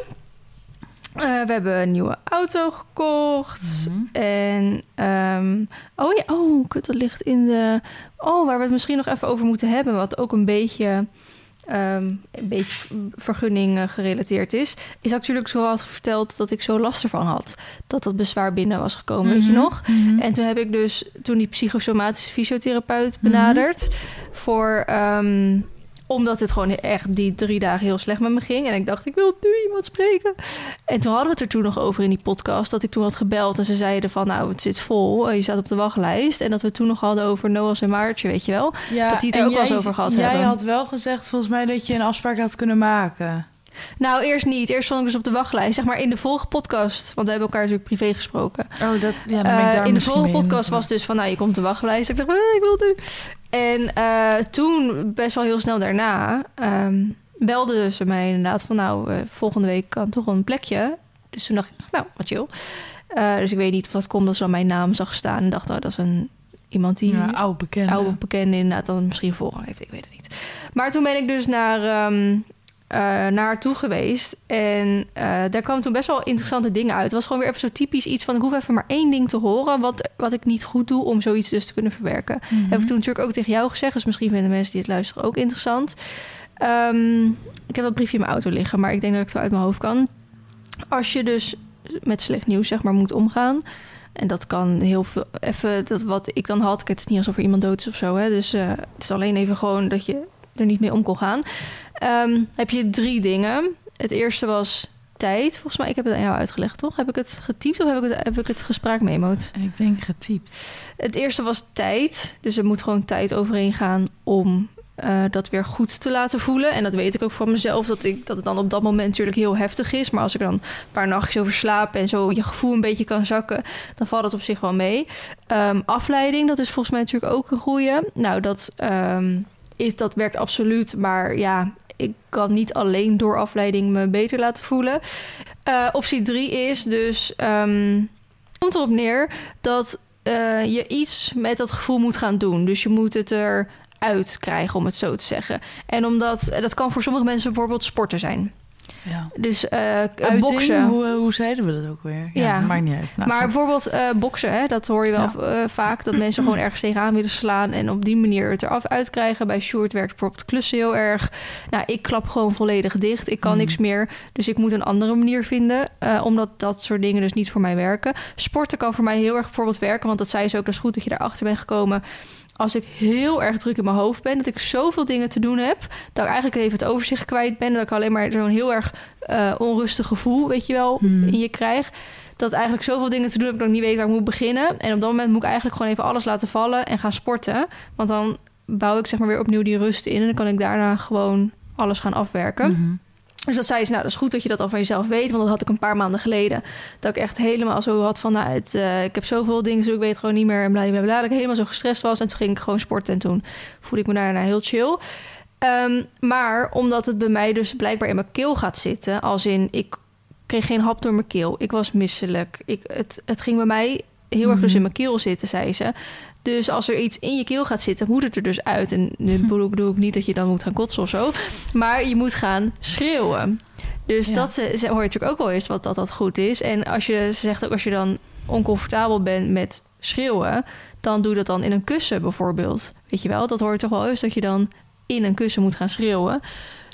Eh, we hebben een nieuwe auto gekocht. Mhm. En, ehm, oh ja, oh, kut, dat ligt in de... Oh, waar we het misschien nog even over moeten hebben... wat ook een beetje, ehm, een beetje vergunning eh, gerelateerd is... is natuurlijk zo had verteld dat ik zo last ervan had. Dat dat bezwaar binnen was gekomen, weet je Mhm. nog? Mhm. En toen heb ik dus toen die psychosomatische fysiotherapeut benaderd voor ehm, omdat het gewoon echt die drie dagen heel slecht met me ging. En ik dacht, ik wil nu iemand spreken. En toen hadden we het er toen nog over in die podcast. Dat ik toen had gebeld en ze zeiden van nou, het zit vol. eh, Je staat op de wachtlijst. En dat we het toen nog hadden over Noah's en Maartje, weet je wel. Ja, dat die het er ook wel eens jij- over gehad jij hebben. had wel gezegd volgens mij dat je een afspraak had kunnen maken. Nou, eerst niet. Eerst stond ik dus op de wachtlijst. Zeg maar in de vorige podcast. Want we hebben elkaar natuurlijk privé gesproken. Oh, dat, ja, dan ben ik Eh, in de vorige podcast was dus van, nou, je komt op de wachtlijst. Ik dacht, eh, ik wil nu. En eh, toen, best wel heel snel daarna, ehm belde ze mij inderdaad van, nou, eh, volgende week kan toch een plekje. Dus toen dacht ik, nou, wat chill. Eh, dus ik weet niet of dat komt dat ze dan mijn naam zag staan en dacht, oh, dat is een iemand die Ja, oud bekend. oude bekende inderdaad dan misschien voorrang heeft. Ik weet het niet. Maar toen ben ik dus naar, ehm, eh, naar haar toe geweest. En eh, daar kwamen toen best wel interessante dingen uit. Het was gewoon weer even zo typisch iets van... ik hoef even maar één ding te horen... wat, wat ik niet goed doe om zoiets dus te kunnen verwerken. Mhm. Heb ik toen natuurlijk ook tegen jou gezegd. Dus misschien vinden mensen die het luisteren ook interessant. Ehm, ik heb dat briefje in mijn auto liggen... maar ik denk dat ik het wel uit mijn hoofd kan. Als je dus met slecht nieuws zeg maar moet omgaan... En dat kan heel veel. Even dat wat ik dan had. Het is niet alsof er iemand dood is of zo. Hè? Dus eh, het is alleen even gewoon dat je er niet mee om kon gaan. Ehm, heb je drie dingen. Het eerste was tijd. Volgens mij, ik heb het aan jou uitgelegd, toch? Heb ik het getypt of heb ik het, heb ik het gespraakmemoed? Ik denk getypt. Het eerste was tijd. Dus er moet gewoon tijd overheen gaan om eh, dat weer goed te laten voelen. En dat weet ik ook van mezelf, dat, ik, dat het dan op dat moment natuurlijk heel heftig is. Maar als ik dan een paar nachtjes over slaap en zo je gevoel een beetje kan zakken, dan valt het op zich wel mee. Ehm, afleiding, dat is volgens mij natuurlijk ook een goeie. Nou, dat, ehm, is, dat werkt absoluut. Maar ja, ik kan niet alleen door afleiding me beter laten voelen. Eh, optie drie is dus... ehm komt erop neer dat eh, je iets met dat gevoel moet gaan doen. Dus je moet het eruit krijgen, om het zo te zeggen. En omdat dat kan voor sommige mensen bijvoorbeeld sporten zijn. Ja. Dus eh boksen. Hoe, eh, hoe zeiden we dat ook weer? Ja, Ja. maakt niet uit. Nou, maar goed. bijvoorbeeld eh, boksen, hè, dat hoor je wel vaak. Dat mensen gewoon ergens tegenaan willen slaan. En op die manier het eraf uitkrijgen. Bij Sjoerd werkt bijvoorbeeld klussen heel erg. Nou, ik klap gewoon volledig dicht. Ik kan Mhm. niks meer. Dus ik moet een andere manier vinden. omdat dat soort dingen dus niet voor mij werken. Sporten kan voor mij heel erg bijvoorbeeld werken. Want dat zei ze ook. Dat is goed dat je daarachter bent gekomen. Als ik heel erg druk in mijn hoofd ben, dat ik zoveel dingen te doen heb, dat ik eigenlijk even het overzicht kwijt ben, dat ik alleen maar zo'n heel erg eh, onrustig gevoel, weet je wel, Mhm. in je krijg. dat eigenlijk zoveel dingen te doen heb dat ik niet weet waar ik moet beginnen. En op dat moment moet ik eigenlijk gewoon even alles laten vallen en gaan sporten. Want dan bouw ik zeg maar weer opnieuw die rust in en dan kan ik daarna gewoon alles gaan afwerken. Mhm. Dus dat zei ze, nou, dat is goed dat je dat al van jezelf weet. Want dat had ik een paar maanden geleden. Dat ik echt helemaal zo had van, nou, het, eh, ik heb zoveel dingen, zo ik weet gewoon niet meer. En bla, bla, bla. Dat ik helemaal zo gestrest was. En toen ging ik gewoon sporten. En toen voelde ik me daarna heel chill. Ehm, maar omdat het bij mij dus blijkbaar in mijn keel gaat zitten. Als in, ik kreeg geen hap door mijn keel. Ik was misselijk. Ik, het, het ging bij mij heel erg dus Mhm. in mijn keel zitten, zei ze. Dus als er iets in je keel gaat zitten, moet het er dus uit. En nu bedoel, ik niet dat je dan moet gaan kotsen of zo. Maar je moet gaan schreeuwen. Dus Ja. dat ze, ze hoor je natuurlijk ook wel eens wat dat, dat goed is. En als je ze zegt ook als je dan oncomfortabel bent met schreeuwen, dan doe dat dan in een kussen bijvoorbeeld. Weet je wel, dat hoort toch wel eens dat je dan in een kussen moet gaan schreeuwen.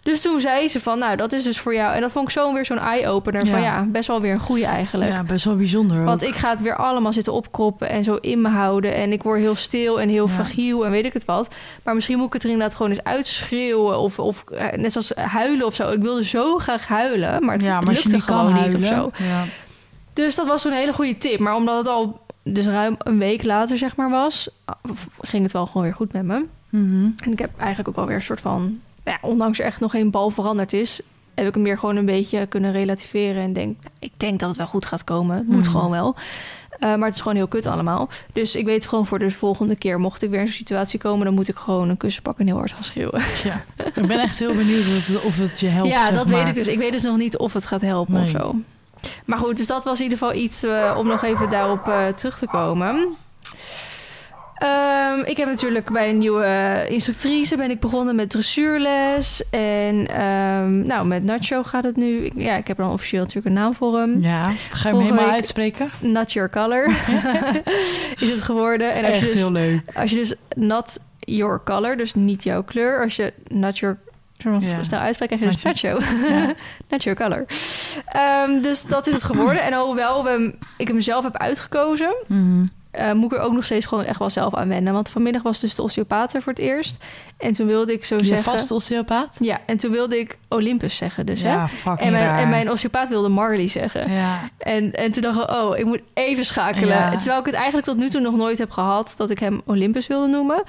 Dus toen zei ze van, nou, dat is dus voor jou. En dat vond ik zo weer zo'n eye-opener van Ja. best wel weer een goede eigenlijk. Ja, best wel bijzonder. Want ik ga het weer allemaal zitten opkroppen en zo in me houden. En ik word heel stil en heel Ja. fragiel en weet ik het wat. Maar misschien moet ik het er inderdaad gewoon eens uitschreeuwen. Of, of eh, net zoals huilen of zo. Ik wilde zo graag huilen, maar het ja, maar lukte gewoon niet of zo. Ja. Dus dat was zo'n hele goede tip. Maar omdat het al dus ruim een week later zeg maar was... ging het wel gewoon weer goed met me. Mhm. En ik heb eigenlijk ook alweer een soort van... Nou ja, ondanks er echt nog geen bal veranderd is... heb ik hem weer gewoon een beetje kunnen relativeren. En denk, ik denk dat het wel goed gaat komen. Het moet Mhm. gewoon wel. Eh, maar het is gewoon heel kut allemaal. Dus ik weet gewoon voor de volgende keer... mocht ik weer in zo'n situatie komen... dan moet ik gewoon een kussen pakken en heel hard gaan schreeuwen. Ja. Ik ben echt heel benieuwd of het, of het je helpt. ja, dat maar. weet ik dus. Ik weet dus nog niet of het gaat helpen of zo. Maar goed, dus dat was in ieder geval iets eh, om nog even daarop eh, terug te komen. Ehm, ik heb natuurlijk bij een nieuwe eh, instructrice ben ik begonnen met dressuurles. En ehm, nou, met Nacho gaat het nu. Ik- ja, ik heb dan officieel natuurlijk een naam voor hem. Ja, ga je hem helemaal uitspreken? Not Your Color is het geworden. En als Echt je dus heel leuk. als je dus not your color, dus niet jouw kleur. Als je not your zoals Ja. snel uitspreekt, krijg je dus nacho. Ja. color. Ehm, dus dat is het geworden. En hoewel we hem, ik hem zelf heb uitgekozen, Mhm. Eh, moet ik er ook nog steeds gewoon echt wel zelf aan wennen. Want vanmiddag was dus de osteopaat er voor het eerst. En toen wilde ik zo Je zeggen... vaste osteopaat? Ja, en toen wilde ik Olympus zeggen dus, hè? ja, En mijn, en mijn osteopaat wilde Marley zeggen. Ja, En, en toen dacht ik, oh, ik moet even schakelen. Ja. Terwijl ik het eigenlijk tot nu toe nog nooit heb gehad... dat ik hem Olympus wilde noemen.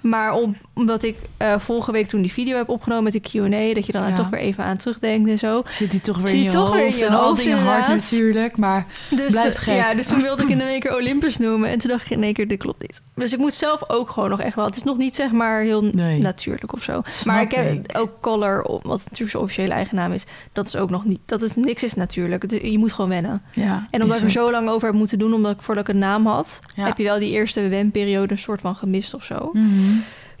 Maar om, omdat ik eh vorige week toen die video heb opgenomen met de Q&A... dat je dan Ja. toch weer even aan terugdenkt en zo. zit hij toch weer in je toch weer in hoofd je en hoofd, altijd in je hart inderdaad. natuurlijk. Maar Dus, Blijft de- gek. ja, dus toen wilde ik in één keer Olympus noemen. En toen dacht ik in één keer, dit klopt niet. Dus ik moet zelf ook gewoon nog echt wel... Het is nog niet zeg maar heel Nee. natuurlijk of zo. Maar ik heb ik. ook Color, wat natuurlijk zijn officiële eigen naam is... dat is ook nog niet... Dat is, niks is natuurlijk. Je moet gewoon wennen. ja, En omdat ik er zo. lang over heb moeten doen, omdat ik voordat ik een naam had, Ja. heb je wel die eerste wenperiode een soort van gemist of zo.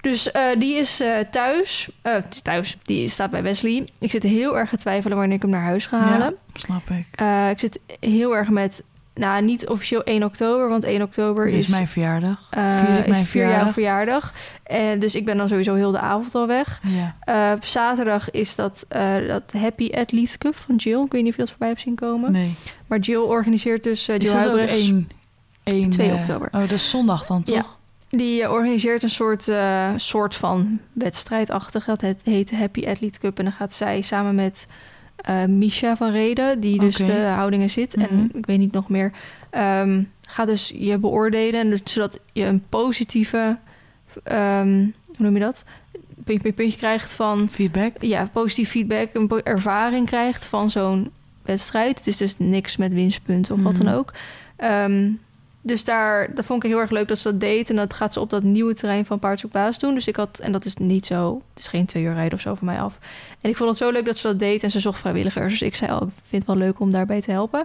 Dus eh, die is eh, thuis. Eh, het is thuis. Die staat bij Wesley. Ik zit heel erg te twijfelen wanneer ik hem naar huis ga halen. Snap ik. Ik zit heel erg met, nou niet officieel 1 oktober, want 1 oktober is, is mijn verjaardag. Vier ik is mijn vier jouw verjaardag. En dus ik ben dan sowieso heel de avond al weg. Ja. Op zaterdag is dat, dat Happy Athlete Cup van Jill. Ik weet niet of je dat voorbij hebt zien komen. Nee. Maar Jill organiseert dus... eh Is Jill dat ook Huibrechts- 1, 1 2 oktober. Oh, dat is zondag dan, toch? Ja. Die eh, organiseert een soort, eh, soort van wedstrijdachtig. Dat heet, heet Happy Athlete Cup. En dan gaat zij samen met eh Misha van Reden, die dus de houdingen zit. En Mhm. ik weet niet nog meer. ehm, gaat dus je beoordelen. En dus, zodat je een positieve, ehm, hoe noem je dat? Puntje, puntje, puntje krijgt van Feedback? ja, positief feedback, een ervaring krijgt van zo'n wedstrijd. Het is dus niks met winstpunten of wat dan Mhm. ook. Ehm, dus daar, dat vond ik heel erg leuk dat ze dat deed. En dat gaat ze op dat nieuwe terrein van Paards Baas doen. Dus ik had, en dat is niet zo, het is geen twee uur rijden of zo van mij af. En ik vond het zo leuk dat ze dat deed en ze zocht vrijwilligers. Dus ik zei, oh, ik vind het wel leuk om daarbij te helpen.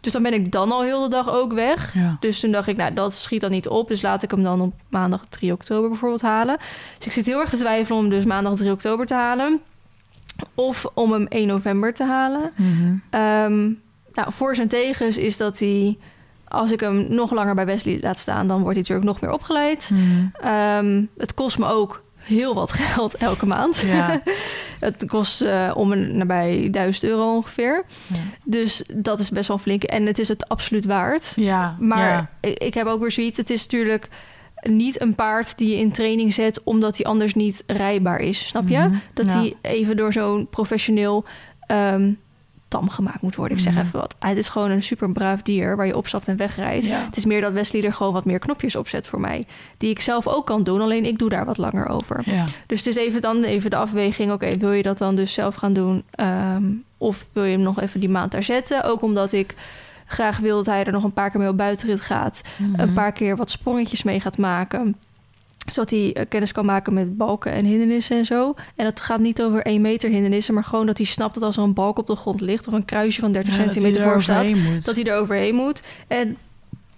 Dus dan ben ik dan al heel de dag ook weg. Ja. Dus toen dacht ik, nou, dat schiet dan niet op. Dus laat ik hem dan op maandag 3 oktober bijvoorbeeld halen. Dus ik zit heel erg te twijfelen om dus maandag 3 oktober te halen. Of om hem 1 november te halen. Mhm. Ehm, nou, voor zijn tegens is dat hij... Als ik hem nog langer bij Wesley laat staan... dan wordt hij natuurlijk nog meer opgeleid. Mhm. Ehm, het kost me ook heel wat geld elke maand. Ja. het kost eh, om een nabij 1000 euro ongeveer. Ja. Dus dat is best wel flink. En het is het absoluut waard. Ja. Maar ik, ik heb ook weer zoiets. Het is natuurlijk niet een paard die je in training zet omdat hij anders niet rijbaar is. Snap je? Mhm. Dat hij even door zo'n professioneel ehm, tam gemaakt moet worden. Ik zeg Mhm. even wat. Het is gewoon een super braaf dier waar je opstapt en wegrijdt. Ja. Het is meer dat Wesley er gewoon wat meer knopjes op zet voor mij. Die ik zelf ook kan doen, alleen ik doe daar wat langer over. Ja. Dus het is even dan even de afweging. Oké, wil je dat dan dus zelf gaan doen? Ehm, of wil je hem nog even die maand daar zetten? Ook omdat ik graag wil dat hij er nog een paar keer mee op buitenrit gaat. Mhm. Een paar keer wat sprongetjes mee gaat maken. Zodat hij eh, kennis kan maken met balken en hindernissen en zo. En dat gaat niet over 1 meter hindernissen, maar gewoon dat hij snapt dat als er een balk op de grond ligt of een kruisje van 30 Ja, dat hij centimeter er voor staat, moet. dat hij er overheen moet. En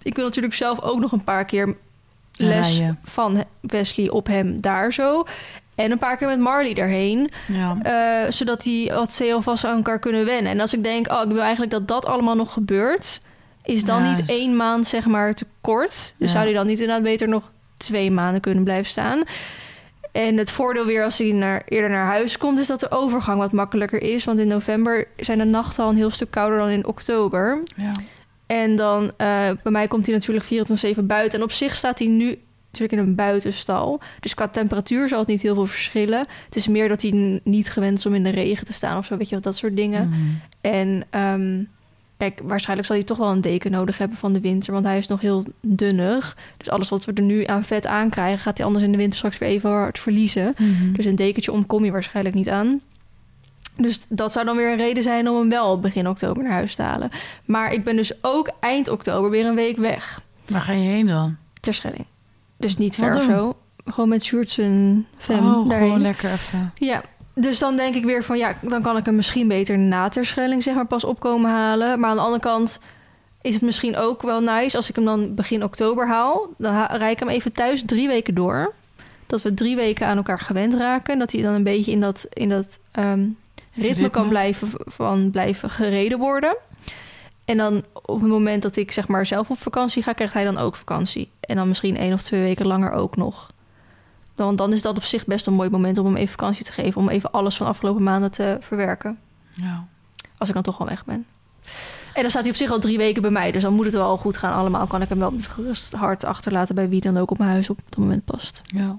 ik wil natuurlijk zelf ook nog een paar keer les van Wesley op hem daar zo. En een paar keer met Marley daarheen. Ja. eh, zodat die wat ze heel vast aan elkaar kunnen wennen. En als ik denk, oh, ik wil eigenlijk dat dat allemaal nog gebeurt... is dan Ja, niet één maand, zeg maar, te kort. Dus zou hij dan niet inderdaad beter nog twee maanden kunnen blijven staan. En het voordeel weer als hij naar, eerder naar huis komt... is dat de overgang wat makkelijker is. Want in november zijn de nachten al een heel stuk kouder dan in oktober. ja. En dan, eh, bij mij komt hij natuurlijk 24-7 buiten. En op zich staat hij nu natuurlijk in een buitenstal. Dus qua temperatuur zal het niet heel veel verschillen. Het is meer dat hij niet gewend is om in de regen te staan of zo, weet je wat, dat soort dingen. Mhm. En ehm, kijk, waarschijnlijk zal hij toch wel een deken nodig hebben van de winter, want hij is nog heel dunnig. Dus alles wat we er nu aan vet aankrijgen, gaat hij anders in de winter straks weer even hard verliezen. Mhm. Dus een dekentje ontkom je waarschijnlijk niet aan. Dus dat zou dan weer een reden zijn om hem wel begin oktober naar huis te halen. Maar ik ben dus ook eind oktober weer een week weg. Waar ga je heen dan? Terschelling. Dus niet ver of zo. Gewoon met Sjoerds en Fem oh, daarheen. gewoon lekker even. Ja, dus dan denk ik weer van... ja, dan kan ik hem misschien beter na Terschelling zeg maar pas opkomen halen. Maar aan de andere kant is het misschien ook wel nice... als ik hem dan begin oktober haal. Dan ha- rijd ik hem even thuis drie weken door. Dat we drie weken aan elkaar gewend raken. Dat hij dan een beetje in dat, in dat ehm, ritme, Ritme. kan blijven, van blijven gereden worden. En dan op het moment dat ik zeg maar zelf op vakantie ga... krijgt hij dan ook vakantie. En dan misschien één of twee weken langer ook nog. Dan, dan is dat op zich best een mooi moment om hem even vakantie te geven. Om even alles van de afgelopen maanden te verwerken. Ja. Als ik dan toch al weg ben. En dan staat hij op zich al drie weken bij mij. Dus dan moet het wel goed gaan allemaal. Kan ik hem wel met gerust hart achterlaten bij wie dan ook op mijn huis op het moment past. ja.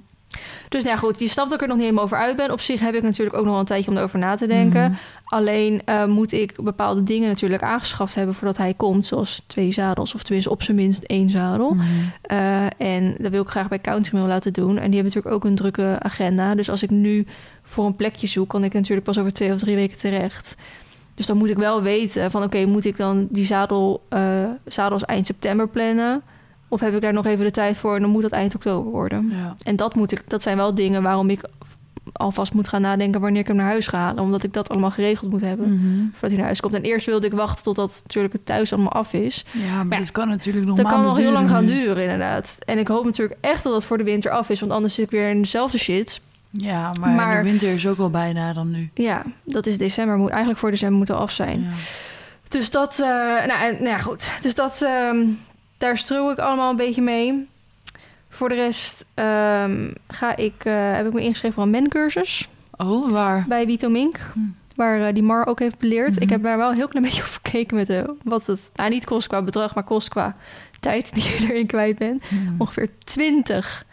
Dus nou ja, goed, je snapt dat ik er nog niet helemaal over uit ben. Op zich heb ik natuurlijk ook nog wel een tijdje om erover na te denken. Mhm. Alleen eh, moet ik bepaalde dingen natuurlijk aangeschaft hebben voordat hij komt. Zoals twee zadels, of tenminste op zijn minst één zadel. Mhm. Eh, en dat wil ik graag bij Countrymail laten doen. En die hebben natuurlijk ook een drukke agenda. Dus als ik nu voor een plekje zoek, kan ik natuurlijk pas over twee of drie weken terecht. Dus dan moet ik wel weten van oké, moet ik dan die zadel, eh, zadels eind september plannen? Of heb ik daar nog even de tijd voor en dan moet dat eind oktober worden? Ja. En dat, moet ik, dat zijn wel dingen waarom ik alvast moet gaan nadenken wanneer ik hem naar huis ga halen. Omdat ik dat allemaal geregeld moet hebben Mhm. voordat hij naar huis komt. En eerst wilde ik wachten totdat natuurlijk het thuis allemaal af is. Ja, maar Maar dit kan natuurlijk nog Dat kan nog heel lang gaan duren, inderdaad. En ik hoop natuurlijk echt dat dat voor de winter af is. Want anders zit ik weer in dezelfde shit. Ja, maar, Maar- de winter is ook al bijna dan nu. Ja, dat is december. Moet eigenlijk voor december moeten af zijn. Ja. Dus dat... eh, nou, en- nou ja, goed. Dus dat... ehm, daar stroe ik allemaal een beetje mee. Voor de rest ehm, ga ik, eh, heb ik me ingeschreven voor een mencursus Oh, waar? bij Vito Mink. Hm. Waar eh, die Mar ook heeft beleerd. Mhm. Ik heb daar wel een heel klein beetje op gekeken met de, wat het... Nou, niet kost qua bedrag, maar kost qua tijd die je erin kwijt bent. Mhm. ongeveer 20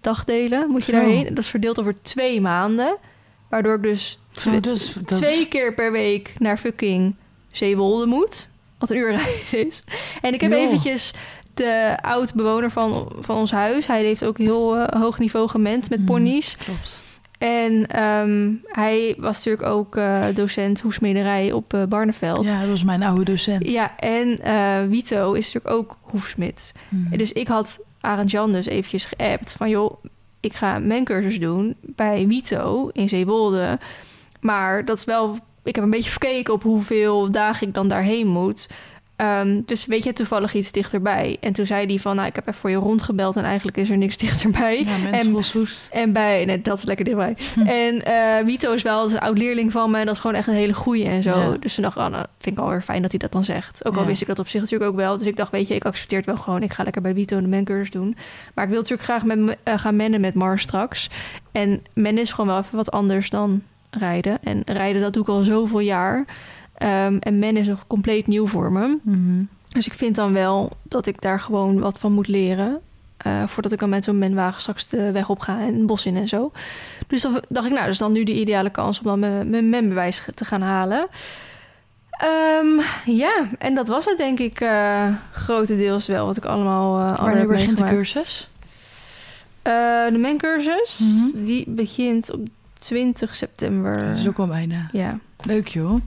dagdelen moet je daarheen. Dat is verdeeld over twee maanden. Waardoor ik dus dus, dat twee keer per week naar fucking Zeewolde moet. Wat een uur is. En ik heb eventjes de oud-bewoner van, van ons huis. Hij heeft ook heel eh, hoog niveau gement met Mhm. ponies. Klopt. En ehm, hij was natuurlijk ook eh, docent hoefsmederij op eh, Barneveld. Ja, dat was mijn oude docent. Ja, en Wito is natuurlijk ook hoefsmid. Mhm. Dus ik had Arend Jan dus eventjes geappt van... joh, ik ga een mencursus doen bij Wito in Zeewolde. Maar dat is wel... Ik heb een beetje verkeken op hoeveel dagen ik dan daarheen moet. Ehm, dus weet je toevallig iets dichterbij? En toen zei hij van... nou, ik heb even voor je rondgebeld... en eigenlijk is er niks dichterbij. Ja, en, en bij... Nee, dat is lekker dichtbij. En Wito is wel een oud leerling van me... en dat is gewoon echt een hele goeie en zo. Ja. Dus toen dacht ik, oh, nou, vind ik alweer fijn dat hij dat dan zegt. Ook al Ja. wist ik dat op zich natuurlijk ook wel. Dus ik dacht, weet je, ik accepteer het wel gewoon. Ik ga lekker bij Wito een mencursus doen. Maar ik wil natuurlijk graag met, me- eh, gaan mennen met Mars straks. En mennen is gewoon wel even wat anders dan rijden. En rijden, dat doe ik al zoveel jaar. Ehm, en mennen is nog compleet nieuw voor me. Mhm. Dus ik vind dan wel dat ik daar gewoon wat van moet leren. eh, voordat ik dan met zo'n menwagen straks de weg op ga en het bos in en zo. Dus dan dacht ik, nou, is dan nu de ideale kans om dan mijn, mijn menbewijs te gaan halen. Ehm, ja, en dat was het denk ik eh, grotendeels wel wat ik allemaal uh, Wanneer begint de cursus? Eh, de mencursus, Mhm. die begint op 20 september. Dat is ook al bijna. Ja. Leuk joh.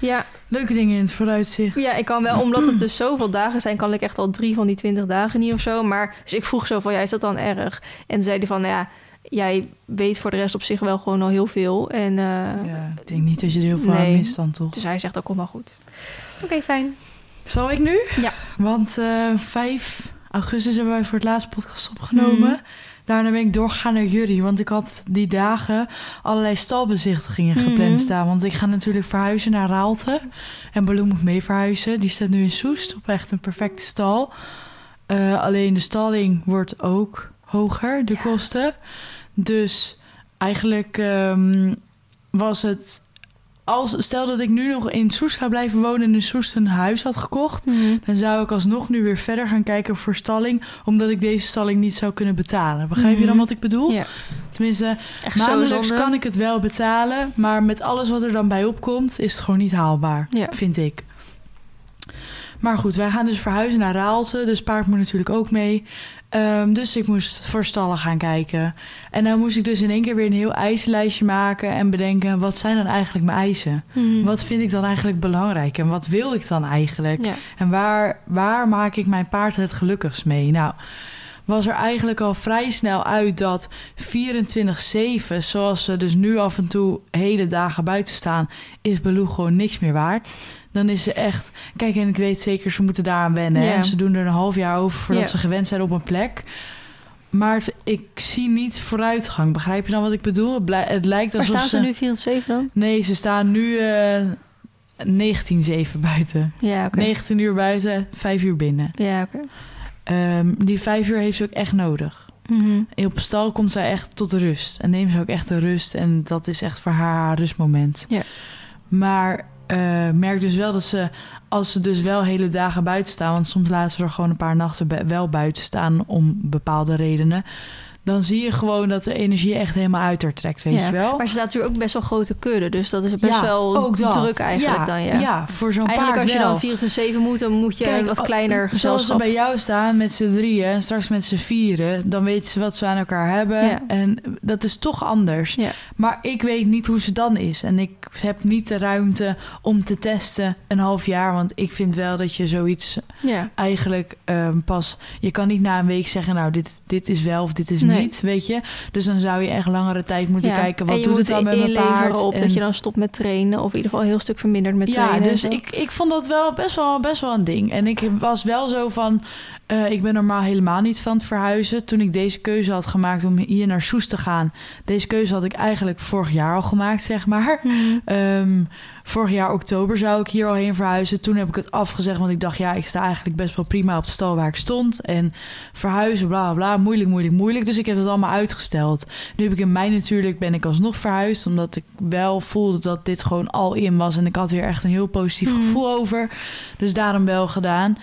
Ja, Leuke dingen in het vooruitzicht. ja, ik kan wel, omdat het dus zoveel dagen zijn, kan ik echt al drie van die 20 dagen niet of zo. Maar dus ik vroeg zo van, ja, is dat dan erg? En zei hij van, nou ja, jij weet voor de rest op zich wel gewoon al heel veel. En eh, Ja, ik denk niet dat je er heel veel aan Nee. mist dan toch? dus hij zegt, dat komt wel goed. Oké, fijn. Zal ik nu? Ja. Want eh 5 augustus hebben wij voor het laatste podcast opgenomen. Mhm. Daarna ben ik doorgegaan naar Jury. Want ik had die dagen allerlei stalbezichtigingen gepland Mhm. staan. Want ik ga natuurlijk verhuizen naar Raalte. En Baloo moet mee verhuizen. Die staat nu in Soest op echt een perfecte stal. Eh, alleen de stalling wordt ook hoger, de Ja. kosten. Dus eigenlijk ehm, was het... Als, stel dat ik nu nog in Soest ga blijven wonen en in Soest een huis had gekocht... dan zou ik alsnog nu weer verder gaan kijken voor stalling... omdat ik deze stalling niet zou kunnen betalen. Begrijp je dan Mhm. wat ik bedoel? Ja, Tenminste, echt maandelijks kan ik het wel betalen... maar met alles wat er dan bij opkomt is het gewoon niet haalbaar, Ja. vind ik. Maar goed, wij gaan dus verhuizen naar Raalte. Dus paard moet natuurlijk ook mee. Ehm, dus ik moest voor stallen gaan kijken. En dan moest ik dus in één keer weer een heel eisenlijstje maken... en bedenken, wat zijn dan eigenlijk mijn eisen? Mhm. Wat vind ik dan eigenlijk belangrijk? En wat wil ik dan eigenlijk? Ja. En waar, waar maak ik mijn paard het gelukkigst mee? Nou, was er eigenlijk al vrij snel uit dat 24-7, zoals ze dus nu af en toe hele dagen buiten staan, is Baloo gewoon niks meer waard. Dan is ze echt. Kijk, en ik weet zeker, ze moeten daaraan wennen. Ja. En ze doen er een half jaar over voordat ze gewend zijn op een plek. Maar het- ik zie niet vooruitgang. Begrijp je dan wat ik bedoel? Het, blij- het lijkt Waar alsof staan ze nu 407 dan? Nee, ze staan nu eh 19-7 buiten. Ja, oké. 19 uur buiten, 5 uur binnen. Ja, oké. Ehm, die 5 uur heeft ze ook echt nodig. Mhm. Op stal komt zij echt tot rust. En neemt ze ook echt de rust. En dat is echt voor haar haar rustmoment. Ja. Maar eh, merk dus wel dat ze, als ze dus wel hele dagen buiten staan... want soms laten ze er gewoon een paar nachten wel buiten staan... om bepaalde redenen... dan zie je gewoon dat de energie echt helemaal uit haar trekt, weet Ja, je wel? Maar ze staat natuurlijk ook best wel grote kudde, dus dat is best Ja, wel druk eigenlijk ja, dan, ja. Ja, voor zo'n Eigenlijk paard als je wel. dan 24 moet, dan moet je wat al- kleiner Zoals ze gezelschap. bij jou staan met z'n drieën en straks met z'n vieren, dan weten ze wat ze aan elkaar hebben. En dat is toch anders. Maar ik weet niet hoe ze dan is. En ik heb niet de ruimte om te testen een half jaar. Want ik vind wel dat je zoiets eigenlijk ehm, pas. Je kan niet na een week zeggen, nou, dit, dit is wel of dit is Nee. Niet. Weet je? Dus dan zou je echt langere tijd moeten Ja. kijken. en Wat doet het dan met mijn paard? op En- dat je dan stopt met trainen, of in ieder geval een heel stuk verminderd met ja, trainen. en dus ik, ik vond dat wel best, wel best wel een ding. En ik was wel zo van... eh, ik ben normaal helemaal niet van het verhuizen. Toen ik deze keuze had gemaakt om hier naar Soes te gaan... deze keuze had ik eigenlijk vorig jaar al gemaakt, zeg maar. Mhm. Ehm, vorig jaar oktober zou ik hier al heen verhuizen. Toen heb ik het afgezegd, want ik dacht... ja, ik sta eigenlijk best wel prima op de stal waar ik stond. En verhuizen, bla, bla, bla, moeilijk, moeilijk, moeilijk. Dus ik heb het allemaal uitgesteld. Nu heb ik in mei natuurlijk, ben ik alsnog verhuisd... omdat ik wel voelde dat dit gewoon al in was. En ik had hier echt een heel positief Mhm. gevoel over. Dus daarom wel gedaan.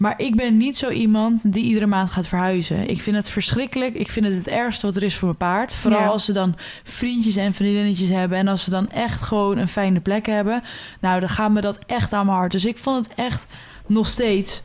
Maar ik ben niet zo iemand die iedere maand gaat verhuizen. Ik vind het verschrikkelijk. Ik vind het het ergste wat er is voor mijn paard. Vooral Ja. als ze dan vriendjes en vriendinnetjes hebben... en als ze dan echt gewoon een fijne plek hebben... nou, dan gaat me dat echt aan mijn hart. Dus ik vond het echt nog steeds...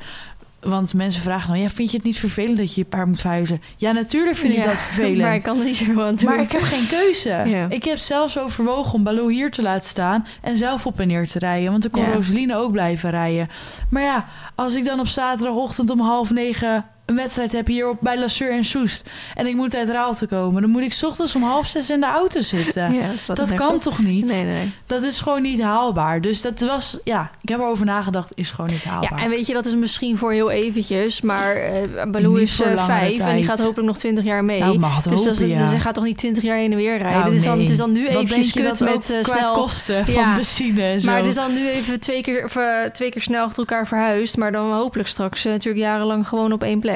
Want mensen vragen dan, ja, vind je het niet vervelend dat je je paard moet verhuizen? Ja, natuurlijk vind ik Ja, dat vervelend. Maar ik kan er niet zo aan doen. Maar ik heb geen keuze. Ja. Ik heb zelfs overwogen om Baloo hier te laten staan en zelf op en neer te rijden. Want dan kon. Roseline ook blijven rijden. Maar ja, als ik dan op zaterdagochtend om half negen een wedstrijd heb hier op, bij Lasseur en Soest... en ik moet uit Raalte komen... dan moet ik 's ochtends om half zes in de auto zitten. Ja, dat kan op. toch niet? Nee, nee. Dat is gewoon niet haalbaar. Dus dat was, ja, ik heb erover nagedacht, is gewoon niet haalbaar. Ja, en weet je, dat is misschien voor heel eventjes, maar eh Baloo is langere vijf en die gaat hopelijk nog 20 jaar mee. Nou, mag het dus, dat is- hopen, ja. dus hij gaat toch niet 20 jaar heen en weer rijden. Nou, het, is dan, nee. het is dan nu je kut dat met qua snel... kosten van benzine en zo. Maar het is dan nu even twee keer, twee keer snel achter elkaar verhuisd. Maar dan hopelijk straks natuurlijk jarenlang gewoon op één plek.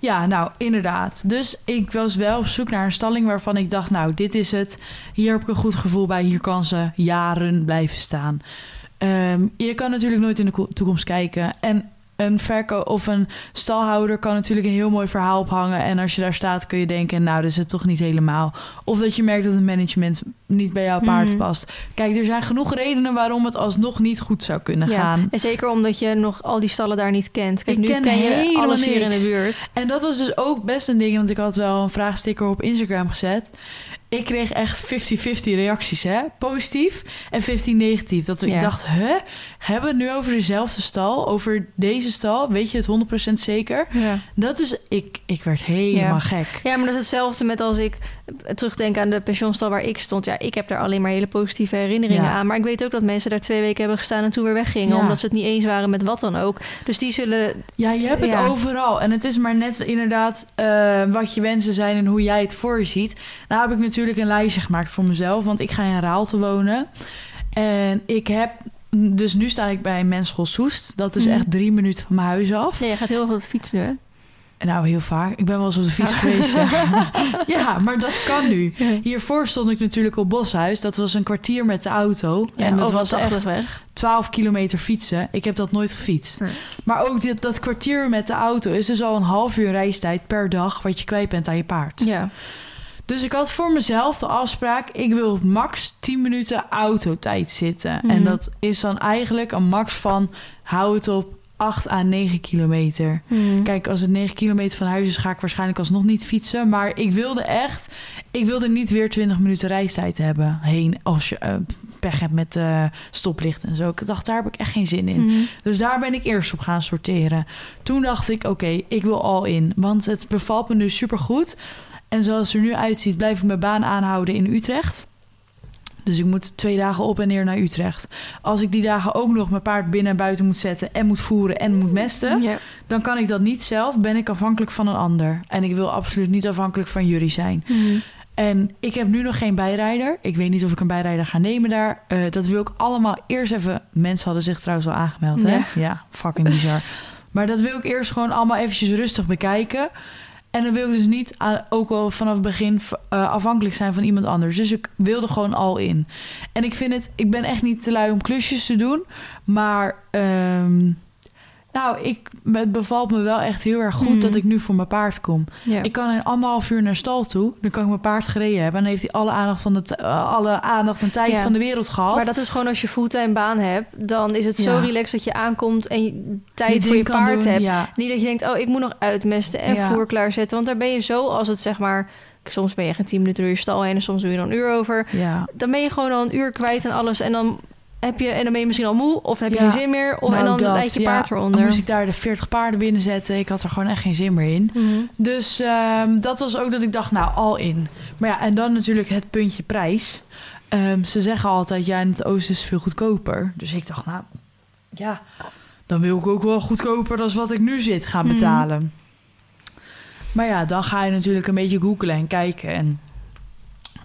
Ja, nou, inderdaad. Dus ik was wel op zoek naar een stalling waarvan ik dacht... nou, dit is het. Hier heb ik een goed gevoel bij. Hier kan ze jaren blijven staan. Ehm, je kan natuurlijk nooit in de ko- toekomst kijken. En een verko of een stalhouder kan natuurlijk een heel mooi verhaal ophangen. En als je daar staat, kun je denken, nou, dat is het toch niet helemaal. Of dat je merkt dat het management niet bij jouw paard Mhm. past. Kijk, er zijn genoeg redenen waarom het alsnog niet goed zou kunnen Ja, gaan. en zeker omdat je nog al die stallen daar niet kent. Kijk, Ik nu ken ken, je helemaal alles hier in de buurt. En dat was dus ook best een ding, want ik had wel een vraagsticker op Instagram gezet. Ik kreeg echt 50-50 reacties, hè? Positief en 15 negatief. Dat ik Ja. dacht, hè? Hebben we het nu over dezelfde stal? Over deze stal? Weet je het 100% zeker? Ja. Dat is... Ik, ik werd helemaal Ja. gek. ja, maar dat is hetzelfde met als ik terugdenk aan de pensionstal waar ik stond. Ja, ik heb daar alleen maar hele positieve herinneringen Ja. aan. Maar ik weet ook dat mensen daar twee weken hebben gestaan en toen weer weggingen. Ja. omdat ze het niet eens waren met wat dan ook. Dus die zullen... Ja, je hebt het Ja. overal. En het is maar net inderdaad eh, wat je wensen zijn en hoe jij het voor je ziet. Nou heb ik natuurlijk een lijstje gemaakt voor mezelf, want ik ga in Raalte wonen. En ik heb... Dus nu sta ik bij Menschel Soest. Dat is Mhm. echt drie minuten van mijn huis af. Ja, je gaat heel veel op de fiets nu, hè? Nou, heel vaak. Ik ben wel eens op de fiets Ja. geweest. Ja. ja, maar dat kan nu. Hiervoor stond ik natuurlijk op Boshuis. Dat was een kwartier met de auto. Ja, en dat was 80 echt weg. 12 kilometer fietsen. Ik heb dat nooit gefietst. Nee. Maar ook dit, dat kwartier met de auto is dus al een half uur reistijd per dag... wat je kwijt bent aan je paard. Ja. Dus ik had voor mezelf de afspraak... ik wil max 10 minuten autotijd zitten. Mhm. En dat is dan eigenlijk een max van... hou het op 8 à 9 kilometer. Hmm. Kijk, als het 9 kilometer van huis is, ga ik waarschijnlijk alsnog niet fietsen. Maar ik wilde echt, ik wilde niet weer 20 minuten reistijd hebben heen als je eh, pech hebt met eh stoplicht en zo. Ik dacht, daar heb ik echt geen zin in. Mhm. Dus daar ben ik eerst op gaan sorteren. Toen dacht ik, oké, ik wil al in, want het bevalt me nu supergoed. En zoals het er nu uitziet, blijf ik mijn baan aanhouden in Utrecht. Dus ik moet twee dagen op en neer naar Utrecht. Als ik die dagen ook nog mijn paard binnen en buiten moet zetten en moet voeren en moet mesten, Ja. dan kan ik dat niet zelf. Ben ik afhankelijk van een ander. En ik wil absoluut niet afhankelijk van jullie zijn. Mhm. En ik heb nu nog geen bijrijder. Ik weet niet of ik een bijrijder ga nemen daar. Eh, dat wil ik allemaal eerst even... Mensen hadden zich trouwens al aangemeld, hè? Ja. Ja, fucking bizar. maar dat wil ik eerst gewoon allemaal eventjes rustig bekijken. En dan wil ik dus niet aan- ook al vanaf het begin eh, afhankelijk zijn van iemand anders. Dus ik wilde gewoon al in. En ik vind het... Ik ben echt niet te lui om klusjes te doen. Maar... ehm, nou, ik, het bevalt me wel echt heel erg goed dat ik nu voor mijn paard kom. Ik kan in anderhalf uur naar stal toe. Dan kan ik mijn paard gereden hebben. En dan heeft hij alle aandacht, van de eh, alle aandacht en tijd van de wereld gehad. Maar dat is gewoon als je fulltime baan hebt, dan is het zo Ja. relaxed dat je aankomt en je tijd voor je paard doen, hebt. Ja. Niet dat je denkt, oh, ik moet nog uitmesten en Ja. voer klaarzetten. Want daar ben je zo als het zeg maar... Soms ben je geen tien minuten door je stal heen en soms doe je er een uur over. ja. Dan ben je gewoon al een uur kwijt en alles. En dan, heb je, en dan ben je misschien al moe of dan heb je Ja. geen zin meer. Of, Nou, en dan dat, je ja. paard Dan eronder. moest ik daar de 40 paarden binnen zetten. Ik had er gewoon echt geen zin meer in. Mhm. Dus ehm, dat was ook dat ik dacht, nou, al in. Maar ja, en dan natuurlijk het puntje prijs. Ehm, ze zeggen altijd, ja, in het oosten is veel goedkoper. Dus ik dacht, nou, ja, dan wil ik ook wel goedkoper dan wat ik nu zit gaan Mhm. betalen. Maar ja, dan ga je natuurlijk een beetje googlen en kijken en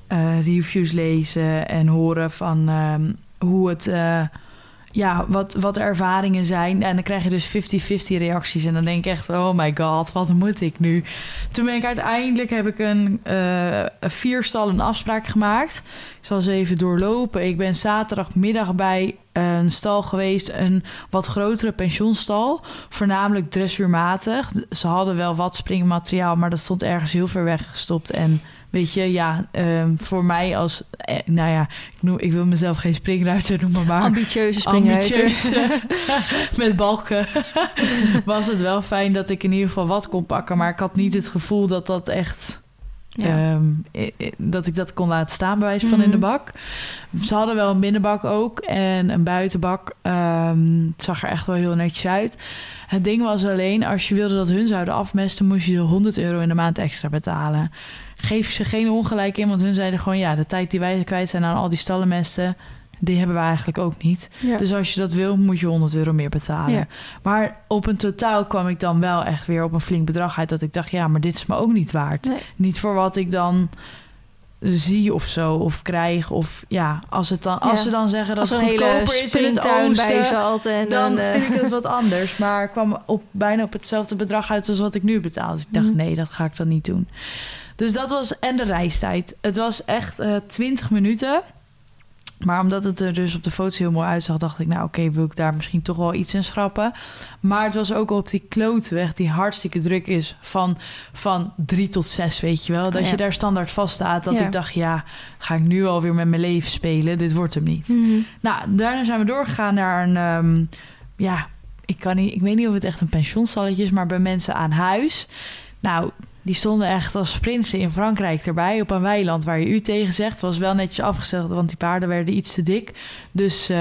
eh, reviews lezen en horen van ehm, hoe het, eh, ja, wat, wat ervaringen zijn. En dan krijg je dus 50-50 reacties. En dan denk ik echt, oh my god, wat moet ik nu? Toen ben ik uiteindelijk, heb ik een eh, een vierstal een afspraak gemaakt. Ik zal ze even doorlopen. Ik ben zaterdagmiddag bij een stal geweest, een wat grotere pensionstal. Voornamelijk dressuurmatig. Ze hadden wel wat springmateriaal, maar dat stond ergens heel ver weg gestopt. En weet je, ja, ehm, voor mij als, eh, nou ja, ik, noem, ik wil mezelf geen springruiter noemen, maar Ambitieuze springruiter. ambitieus met balken was het wel fijn dat ik in ieder geval wat kon pakken. Maar ik had niet het gevoel dat dat echt... Ja. ehm, i- dat ik dat kon laten staan, bij wijze van in de Mhm. bak. Ze hadden wel een binnenbak ook en een buitenbak. Ehm, het zag er echt wel heel netjes uit. Het ding was alleen, als je wilde dat hun zouden afmesten, moest je 100 euro in de maand extra betalen. Geef ze geen ongelijk in, want hun zeiden gewoon: ja, de tijd die wij kwijt zijn aan al die stallenmesten, die hebben we eigenlijk ook niet. Ja. Dus als je dat wil, moet je 100 euro meer betalen. Ja. Maar op een totaal kwam ik dan wel echt weer op een flink bedrag uit. Dat ik dacht, ja, maar dit is me ook niet waard. Nee. Niet voor wat ik dan zie of zo, of krijg. Of ja, als, het dan, als Ja. ze dan zeggen dat Als het goedkoper is in het oosten... En Dan eh, vind ik het wat anders. Maar kwam op, bijna op hetzelfde bedrag uit als wat ik nu betaal. Dus ik dacht, Mhm. nee, dat ga ik dan niet doen. Dus dat was... En de reistijd. Het was echt eh 20 minuten. Maar omdat het er dus op de foto's heel mooi uitzag, dacht ik, nou oké, wil ik daar misschien toch wel iets in schrappen. Maar het was ook op die klootweg die hartstikke druk is van, van drie tot zes, weet je wel. Dat Ja. je daar standaard vast staat. Dat Ja. ik dacht, ja, ga ik nu alweer met mijn leven spelen? Dit wordt hem niet. Mhm. Nou, daarna zijn we doorgegaan naar een, ehm, ja, ik, kan niet, ik weet niet of het echt een pensioenstalletje is, maar bij mensen aan huis. Nou, die stonden echt als prinsen in Frankrijk erbij op een weiland waar je u tegen zegt. Het was wel netjes afgesteld, want die paarden werden iets te dik. Dus eh,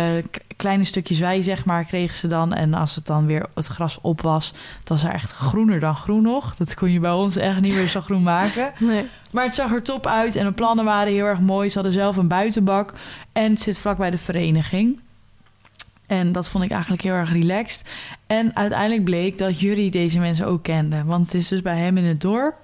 kleine stukjes wei, zeg maar, kregen ze dan. En als het dan weer het gras op was, het was er echt groener dan groen nog. Dat kon je bij ons echt niet meer zo groen maken. Nee. Maar het zag er top uit en de plannen waren heel erg mooi. Ze hadden zelf een buitenbak en het zit vlakbij de vereniging. En dat vond ik eigenlijk heel erg relaxed. En uiteindelijk bleek dat Jury deze mensen ook kende. Want het is dus bij hem in het dorp.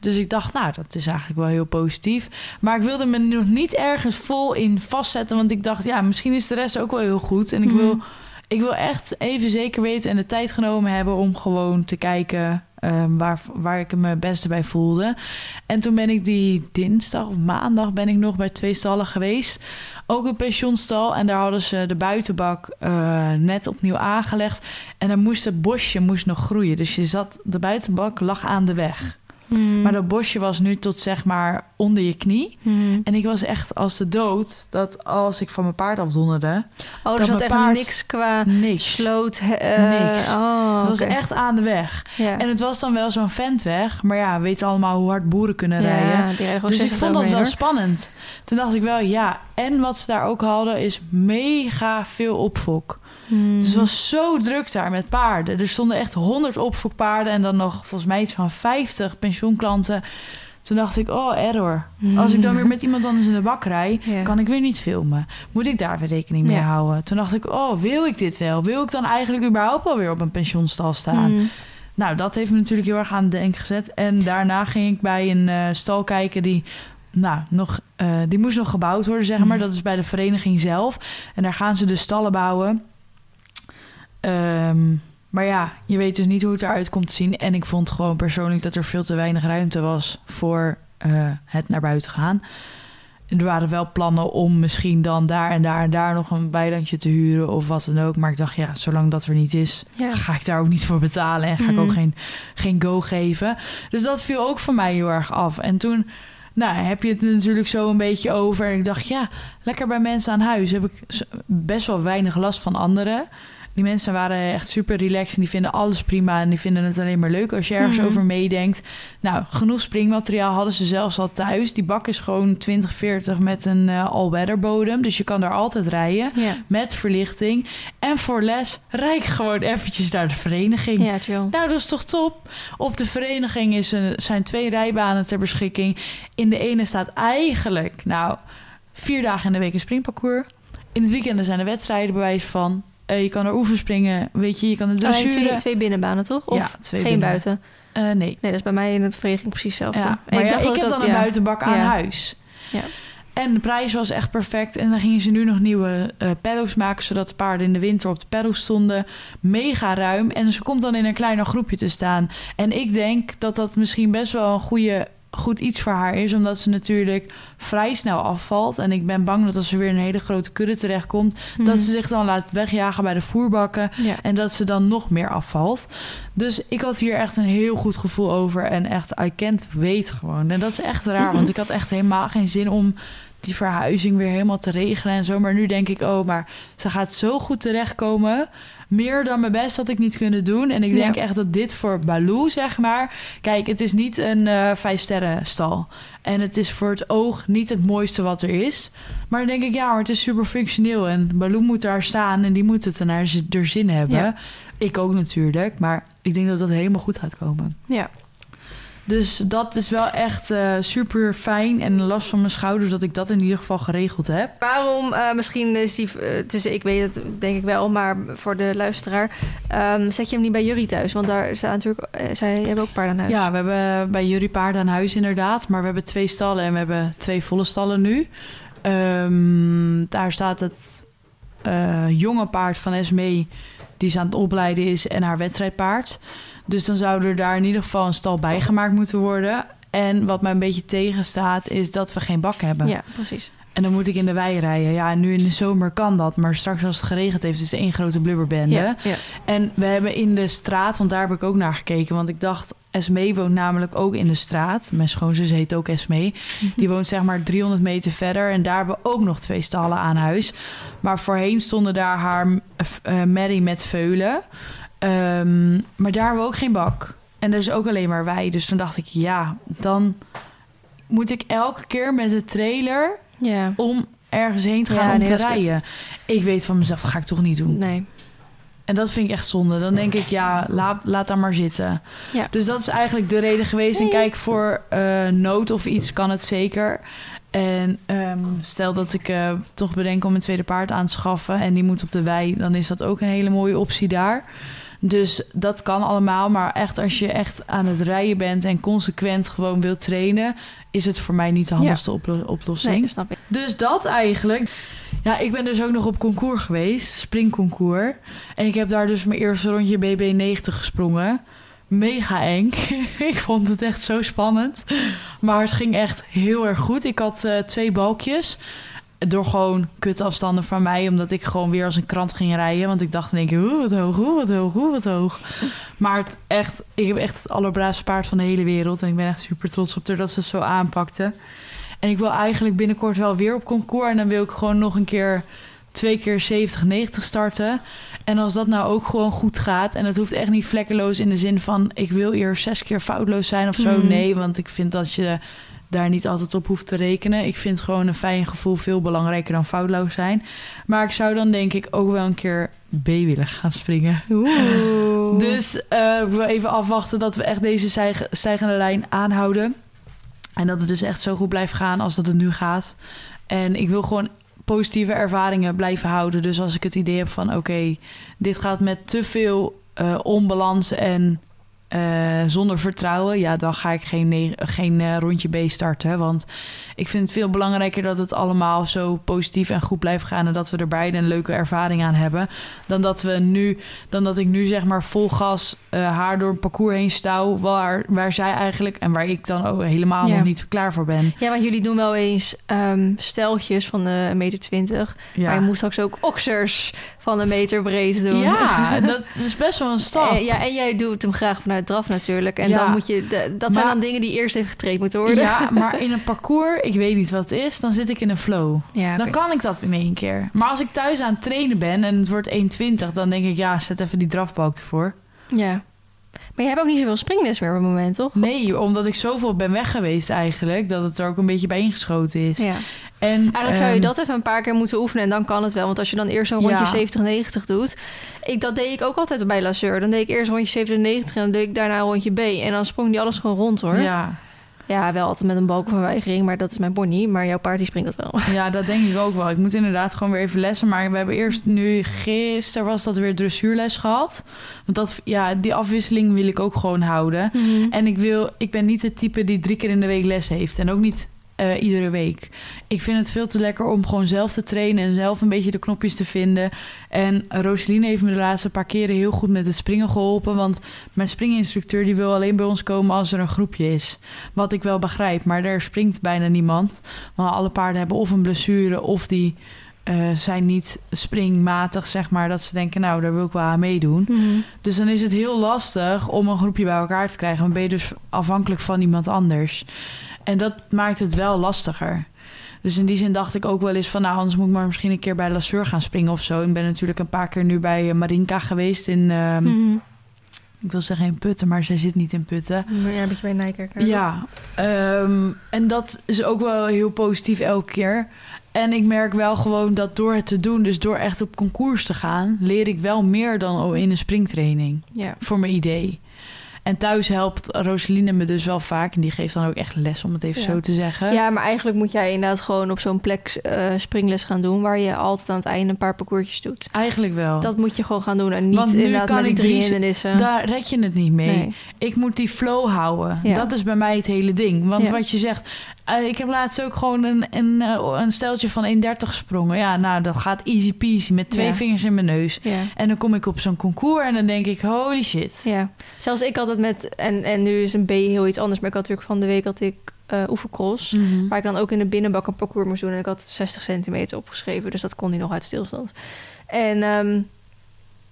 Dus ik dacht, nou, dat is eigenlijk wel heel positief. Maar ik wilde me nog niet ergens vol in vastzetten. Want ik dacht, ja, misschien is de rest ook wel heel goed. En ik wil Mhm. ik wil echt even zeker weten en de tijd genomen hebben om gewoon te kijken ehm, waar, waar ik me het beste bij voelde. En toen ben ik die dinsdag of maandag ben ik nog bij twee stallen geweest. Ook een pensioenstal. En daar hadden ze de buitenbak eh, net opnieuw aangelegd. En dan moest het bosje moest nog groeien. Dus je zat, de buitenbak lag aan de weg. Mhm. Maar dat bosje was nu tot zeg maar onder je knie. Mhm. En ik was echt als de dood dat als ik van mijn paard afdonderde, Oh, er zat echt paard- niks qua niks. sloot. Niks. Oh, Dat was echt aan de weg. Ja. En het was dan wel zo'n ventweg. Maar ja, we weten allemaal hoe hard boeren kunnen rijden. Ja, Dus ik 60 vond dat wel spannend. Toen dacht ik wel, ja. En wat ze daar ook hadden, is mega veel opfok. Mhm. Dus het was zo druk daar met paarden. Er stonden echt 100 opfokpaarden en dan nog volgens mij iets van 50 pensioenklanten. Toen dacht ik, oh, error. Als ik dan weer met iemand anders in de bak rij, Ja. kan ik weer niet filmen. Moet ik daar weer rekening mee Ja. houden? Toen dacht ik, oh, wil ik dit wel? Wil ik dan eigenlijk überhaupt wel weer op een pensioenstal staan? Mhm. Nou, dat heeft me natuurlijk heel erg aan het denken gezet. En daarna ging ik bij een eh, stal kijken die... Nou, nog, eh, die moest nog gebouwd worden, zeg maar. Dat is bij de vereniging zelf. En daar gaan ze dus stallen bouwen. Ehm, maar ja, je weet dus niet hoe het eruit komt te zien. En ik vond gewoon persoonlijk dat er veel te weinig ruimte was voor eh, het naar buiten gaan. Er waren wel plannen om misschien dan daar en daar en daar nog een weilandje te huren of wat dan ook. Maar ik dacht, ja, zolang dat er niet is, Ja. ga ik daar ook niet voor betalen en ga ik ook geen, geen go geven. Dus dat viel ook voor mij heel erg af. En toen nou, heb je het natuurlijk zo een beetje over. En ik dacht, ja, lekker bij mensen aan huis heb ik best wel weinig last van anderen. Die mensen waren echt super relaxed en die vinden alles prima en die vinden het alleen maar leuk als je ergens Mhm. over meedenkt. Nou, genoeg springmateriaal hadden ze zelfs al thuis. Die bak is gewoon 2040 met een eh, all-weather bodem, dus je kan daar altijd rijden met verlichting. En voor les rij ik gewoon eventjes naar de vereniging. ja, chill. Nou, dat is toch top? Op de vereniging is een, zijn twee rijbanen ter beschikking. In de ene staat eigenlijk, nou, vier dagen in de week een springparcours. In het weekend zijn er wedstrijden bewijs van. Eh, je kan er oefenspringen, weet je, je kan Alleen dressuren. twee, twee binnenbanen, toch? Of ja, twee geen binnen. buiten? Eh, nee. Nee, dat is bij mij in de vereniging precies hetzelfde. Ja, maar ja, dacht ik heb dan een buitenbak aan huis. Ja. En de prijs was echt perfect. En dan gingen ze nu nog nieuwe paddocks maken... zodat de paarden in de winter op de paddocks stonden. Mega ruim. En ze komt dan in een kleiner groepje te staan. En ik denk dat dat misschien best wel een goede, goed iets voor haar is... omdat ze natuurlijk vrij snel afvalt. En ik ben bang dat als ze weer in een hele grote kudde terechtkomt... Mhm. dat ze zich dan laat wegjagen bij de voerbakken... Ja. En dat ze dan nog meer afvalt. Dus ik had hier echt een heel goed gevoel over. En echt, I can't weet gewoon. En dat is echt raar, want ik had echt helemaal geen zin om die verhuizing weer helemaal te regelen en zo. Maar nu denk ik, oh, maar ze gaat zo goed terechtkomen. Meer dan mijn best had ik niet kunnen doen. En ik denk Ja. echt dat dit voor Baloo, zeg maar... Kijk, het is niet een eh vijf sterren stal. En het is voor het oog niet het mooiste wat er is. Maar dan denk ik, ja, maar het is super functioneel. En Baloo moet daar staan en die moet het er naar er zin hebben. Ja. Ik ook natuurlijk. Maar ik denk dat dat helemaal goed gaat komen. ja. Dus dat is wel echt eh, super fijn. En last van mijn schouders dat ik dat in ieder geval geregeld heb. Waarom, eh, misschien is die, eh, tussen, ik weet het denk ik wel, maar voor de luisteraar, ehm, zet je hem niet bij Jury thuis? Want daar staan natuurlijk, zij hebben ook paarden aan huis. Ja, we hebben bij jullie paarden aan huis inderdaad. Maar we hebben twee stallen en we hebben twee volle stallen nu. Ehm, daar staat het jonge paard van Esmee, die ze aan het opleiden is, en haar wedstrijdpaard. Dus dan zou er daar in ieder geval een stal bijgemaakt moeten worden. En wat mij een beetje tegenstaat, is dat we geen bak hebben. Ja, precies. En dan moet ik in de wei rijden. Ja, en nu in de zomer kan dat. Maar straks als het geregend heeft, is het één grote blubberbende. Ja, ja. En we hebben in de straat, want daar heb ik ook naar gekeken. Want ik dacht, Esmee woont namelijk ook in de straat. Mijn schoonzus heet ook Esmee. Die woont zeg maar 300 meter verder. En daar hebben we ook nog twee stallen aan huis. Maar voorheen stonden daar haar uh, Mary met veulen. Ehm, maar daar hebben we ook geen bak. En er is ook alleen maar wij. Dus toen dacht ik, ja, dan moet ik elke keer met de trailer Ja. om ergens heen te gaan Ja, om nee, te rijden. Ik weet van mezelf, dat ga ik toch niet doen. Nee. En dat vind ik echt zonde. Dan denk ik, ja, laat, laat daar maar zitten. Ja. Dus dat is eigenlijk de reden geweest. En kijk, voor eh, nood of iets kan het zeker. En ehm, stel dat ik eh, toch bedenk om een tweede paard aan te schaffen... en die moet op de wei, dan is dat ook een hele mooie optie daar. Dus dat kan allemaal. Maar echt, als je echt aan het rijden bent... en consequent gewoon wilt trainen... is het voor mij niet de handigste oplo- oplossing. Nee, dat snap ik. Dus dat eigenlijk. Ja, ik ben dus ook nog op concours geweest, springconcours. En ik heb daar dus mijn eerste rondje BB90 gesprongen. Mega eng. ik vond het echt zo spannend. Maar het ging echt heel erg goed. Ik had eh, twee balkjes. Door gewoon kutafstanden van mij. Omdat ik gewoon weer als een krant ging rijden. Want ik dacht in één keer, oeh, wat hoog, oeh, wat hoog, oeh, wat hoog. Maar het echt, ik heb echt het allerbraafste paard van de hele wereld. En ik ben echt super trots op haar dat ze het zo aanpakte. En ik wil eigenlijk binnenkort wel weer op concours. En dan wil ik gewoon nog een keer twee keer 70, 90 starten. En als dat nou ook gewoon goed gaat. En het hoeft echt niet vlekkeloos in de zin van... ik wil eerst zes keer foutloos zijn of zo. Mhm. Nee, want ik vind dat je daar niet altijd op hoeft te rekenen. Ik vind gewoon een fijn gevoel veel belangrijker dan foutloos zijn. Maar ik zou dan denk ik ook wel een keer B willen gaan springen. Oeh. Dus eh, ik wil even afwachten dat we echt deze stijg- stijgende lijn aanhouden. En dat het dus echt zo goed blijft gaan als dat het nu gaat. En ik wil gewoon positieve ervaringen blijven houden. Dus als ik het idee heb van oké, dit gaat met te veel eh, onbalans en eh, zonder vertrouwen, ja, dan ga ik geen, geen eh, rondje B starten. Want ik vind het veel belangrijker dat het allemaal zo positief en goed blijft gaan. En dat we er beide een leuke ervaring aan hebben. Dan dat we nu, dan dat ik nu zeg maar vol gas eh, haar door een parcours heen stouw. Waar, waar zij eigenlijk en waar ik dan ook helemaal Ja. nog niet klaar voor ben. Ja, want jullie doen wel eens ehm steltjes van de meter 20. Maar je moet straks ook oksers van een meter breed doen. Ja, dat is best wel een stap. En, ja, en jij doet hem graag vanuit draf natuurlijk. En Ja. dan moet je... de- dat zijn dan dingen die eerst even getraind moeten worden. Ja, maar in een parcours, ik weet niet wat het is, dan zit ik in een flow. Ja, Dan kan ik dat in één keer. Maar als ik thuis aan het trainen ben en het wordt 1,20, dan denk ik, ja, zet even die drafbalk ervoor. ja. Maar je hebt ook niet zoveel springles meer op het moment, toch? Nee, omdat ik zoveel ben weg geweest eigenlijk, dat het er ook een beetje bij ingeschoten is. Ja. En, Eigenlijk zou je ehm, dat even een paar keer moeten oefenen en dan kan het wel. Want als je dan eerst zo'n rondje Ja. 70, 90 doet. Ik, dat deed ik ook altijd bij Lasseur. Dan deed ik eerst rondje 97 en dan deed ik daarna een rondje B. En dan sprong die alles gewoon rond hoor. Ja, Ja, wel altijd met een balk van weigering, maar dat is mijn bonnie. Maar jouw paard die springt dat wel. ja, dat denk ik ook wel. Ik moet inderdaad gewoon weer even lessen. Maar we hebben eerst nu, gisteren was dat weer dressuurles gehad. Want dat, ja, die afwisseling wil ik ook gewoon houden. En ik, wil, ik ben niet het type die drie keer in de week les heeft. En ook niet eh, iedere week. Ik vind het veel te lekker om gewoon zelf te trainen en zelf een beetje de knopjes te vinden. En Roseline heeft me de laatste paar keren heel goed met het springen geholpen. Want mijn springinstructeur die wil alleen bij ons komen als er een groepje is. Wat ik wel begrijp, maar er springt bijna niemand. Want alle paarden hebben of een blessure of die eh, zijn niet springmatig, zeg maar. Dat ze denken, nou, daar wil ik wel aan meedoen. Mhm. Dus dan is het heel lastig om een groepje bij elkaar te krijgen. Dan ben je dus afhankelijk van iemand anders. En dat maakt het wel lastiger. Dus in die zin dacht ik ook wel eens van... nou, anders moet ik maar misschien een keer bij Lasseur gaan springen of zo. Ik ben natuurlijk een paar keer nu bij eh, Marinka geweest in... ehm, Mhm. Ik wil zeggen in Putten, maar zij zit niet in Putten. Maar Ja, een beetje bij Nijkerk. Ja, ehm, en dat is ook wel heel positief elke keer. En ik merk wel gewoon dat door het te doen, dus door echt op concours te gaan, leer ik wel meer dan in een springtraining. Ja. Voor mijn idee. En thuis helpt Roseline me dus wel vaak. En die geeft dan ook echt les, om het even Ja. zo te zeggen. ja, maar eigenlijk moet jij inderdaad gewoon op zo'n plek eh, springles gaan doen... waar je altijd aan het einde een paar parcoursjes doet. Eigenlijk wel. Dat moet je gewoon gaan doen en niet Want nu inderdaad kan met ik drie drie- hindernissen. Daar red je het niet mee. Nee. Ik moet die flow houden. Ja. Dat is bij mij het hele ding. Want Ja. wat je zegt... eh, ik heb laatst ook gewoon een, een, eh, een steltje van 1,30 gesprongen. Ja, nou, dat gaat easy peasy. Met twee Ja. vingers in mijn neus. Ja. En dan kom ik op zo'n concours en dan denk ik... Holy shit. Ja, zelfs ik had het met, en, en nu is een B heel iets anders, maar ik had natuurlijk van de week had ik eh oefencross. Mhm. Waar ik dan ook in de binnenbak een parcours moest doen. En ik had 60 centimeter opgeschreven. Dus dat kon hij nog uit stilstand. En ehm,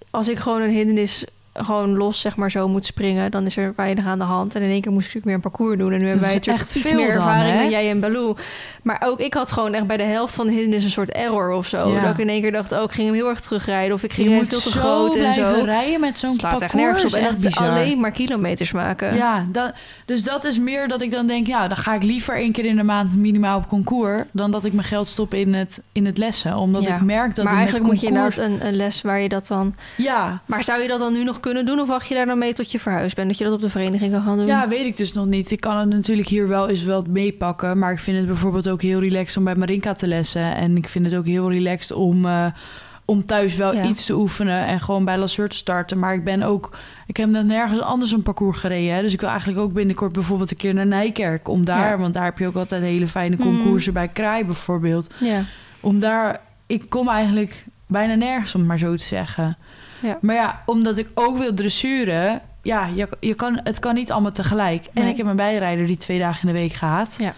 als ik gewoon een hindernis gewoon los, zeg maar, zo moet springen... dan is er weinig aan de hand. En in één keer moest ik natuurlijk weer een parcours doen. En nu hebben wij natuurlijk echt iets veel meer dan, ervaring hè? dan jij en Baloo. Maar ook ik had gewoon echt bij de helft van de hindernis een soort error of zo. Ja. Dat ik in één keer dacht, oh, ik ging hem heel erg terugrijden. Of ik ging hem veel te groot en zo. rijden met zo'n echt parcours. nergens op. En dat is alleen maar kilometers maken. Ja, dat, dus dat is meer dat ik dan denk... ja, dan ga ik liever één keer in de maand minimaal op concours... dan dat ik mijn geld stop in het, in het lessen. Omdat Ja. ik merk dat maar eigenlijk met moet je inderdaad een, een les waar je dat dan... Ja, Maar zou je dat dan nu nog kunnen doen? Of wacht je daar dan mee tot je verhuisd bent? Dat je dat op de vereniging kan gaan doen? ja, weet ik dus nog niet. Ik kan het natuurlijk hier wel eens wel meepakken... maar ik vind het bijvoorbeeld ook heel relaxed om bij Marinka te lessen. En ik vind het ook heel relaxed om... eh, om thuis wel Ja. iets te oefenen en gewoon bij Lasseur te starten. Maar ik ben ook... Ik heb net nergens anders een parcours gereden. Hè? Dus ik wil eigenlijk ook binnenkort bijvoorbeeld een keer naar Nijkerk. Om daar, Ja. want daar heb je ook altijd hele fijne Mhm. concoursen bij Kraai bijvoorbeeld. Ja. Om daar... Ik kom eigenlijk bijna nergens, om het maar zo te zeggen. Ja. Maar ja, omdat ik ook wil dressuren... Ja, je, je kan, het kan niet allemaal tegelijk. En ik heb een bijrijder die twee dagen in de week gaat. Ja.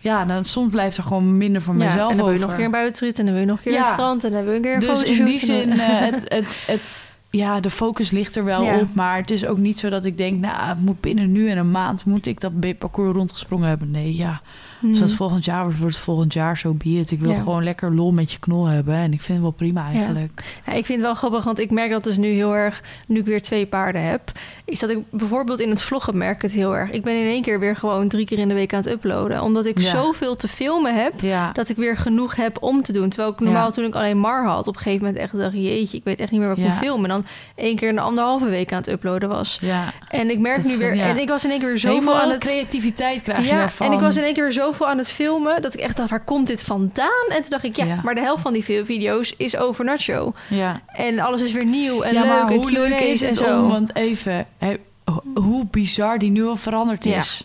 Ja, dan soms blijft er gewoon minder van Ja, mezelf en dan wil je over. nog een keer een buitenrit en dan wil je nog een keer naar het strand en dan wil je een keer een Dus in die zin, eh, het, het, het, ja, de focus ligt er wel op. Maar het is ook niet zo dat ik denk... nou, het moet binnen nu en een maand... moet ik dat parcours rondgesprongen hebben. Nee, ja. Dat Mhm. volgend jaar wordt, het volgend jaar zo be it. Ik wil Ja. gewoon lekker lol met je knol hebben. En ik vind het wel prima eigenlijk. Ja, ik vind het wel grappig, want ik merk dat dus nu heel erg, nu ik weer twee paarden heb, is dat ik bijvoorbeeld in het vloggen merk het heel erg. Ik ben in één keer weer gewoon drie keer in de week aan het uploaden, omdat ik Ja. zoveel te filmen heb. Dat ik weer genoeg heb om te doen. Terwijl ik normaal toen ik alleen Mar had, op een gegeven moment echt dacht, jeetje, ik weet echt niet meer wat ik kon filmen. En dan één keer in de anderhalve week aan het uploaden was. ja. En ik merk Dat nu weer, en ik was in één keer zoveel aan het... creativiteit krijg je Ja, daarvan. en ik was in één keer weer zoveel aan het filmen dat ik echt dacht, waar komt dit vandaan? En toen dacht ik, ja, Ja. maar de helft van die vi- video's is over Nacho. Ja. En alles is weer nieuw en ja, leuk maar en hoe leuk is en het zo. om... Want even, hè, hoe bizar die nu al veranderd is.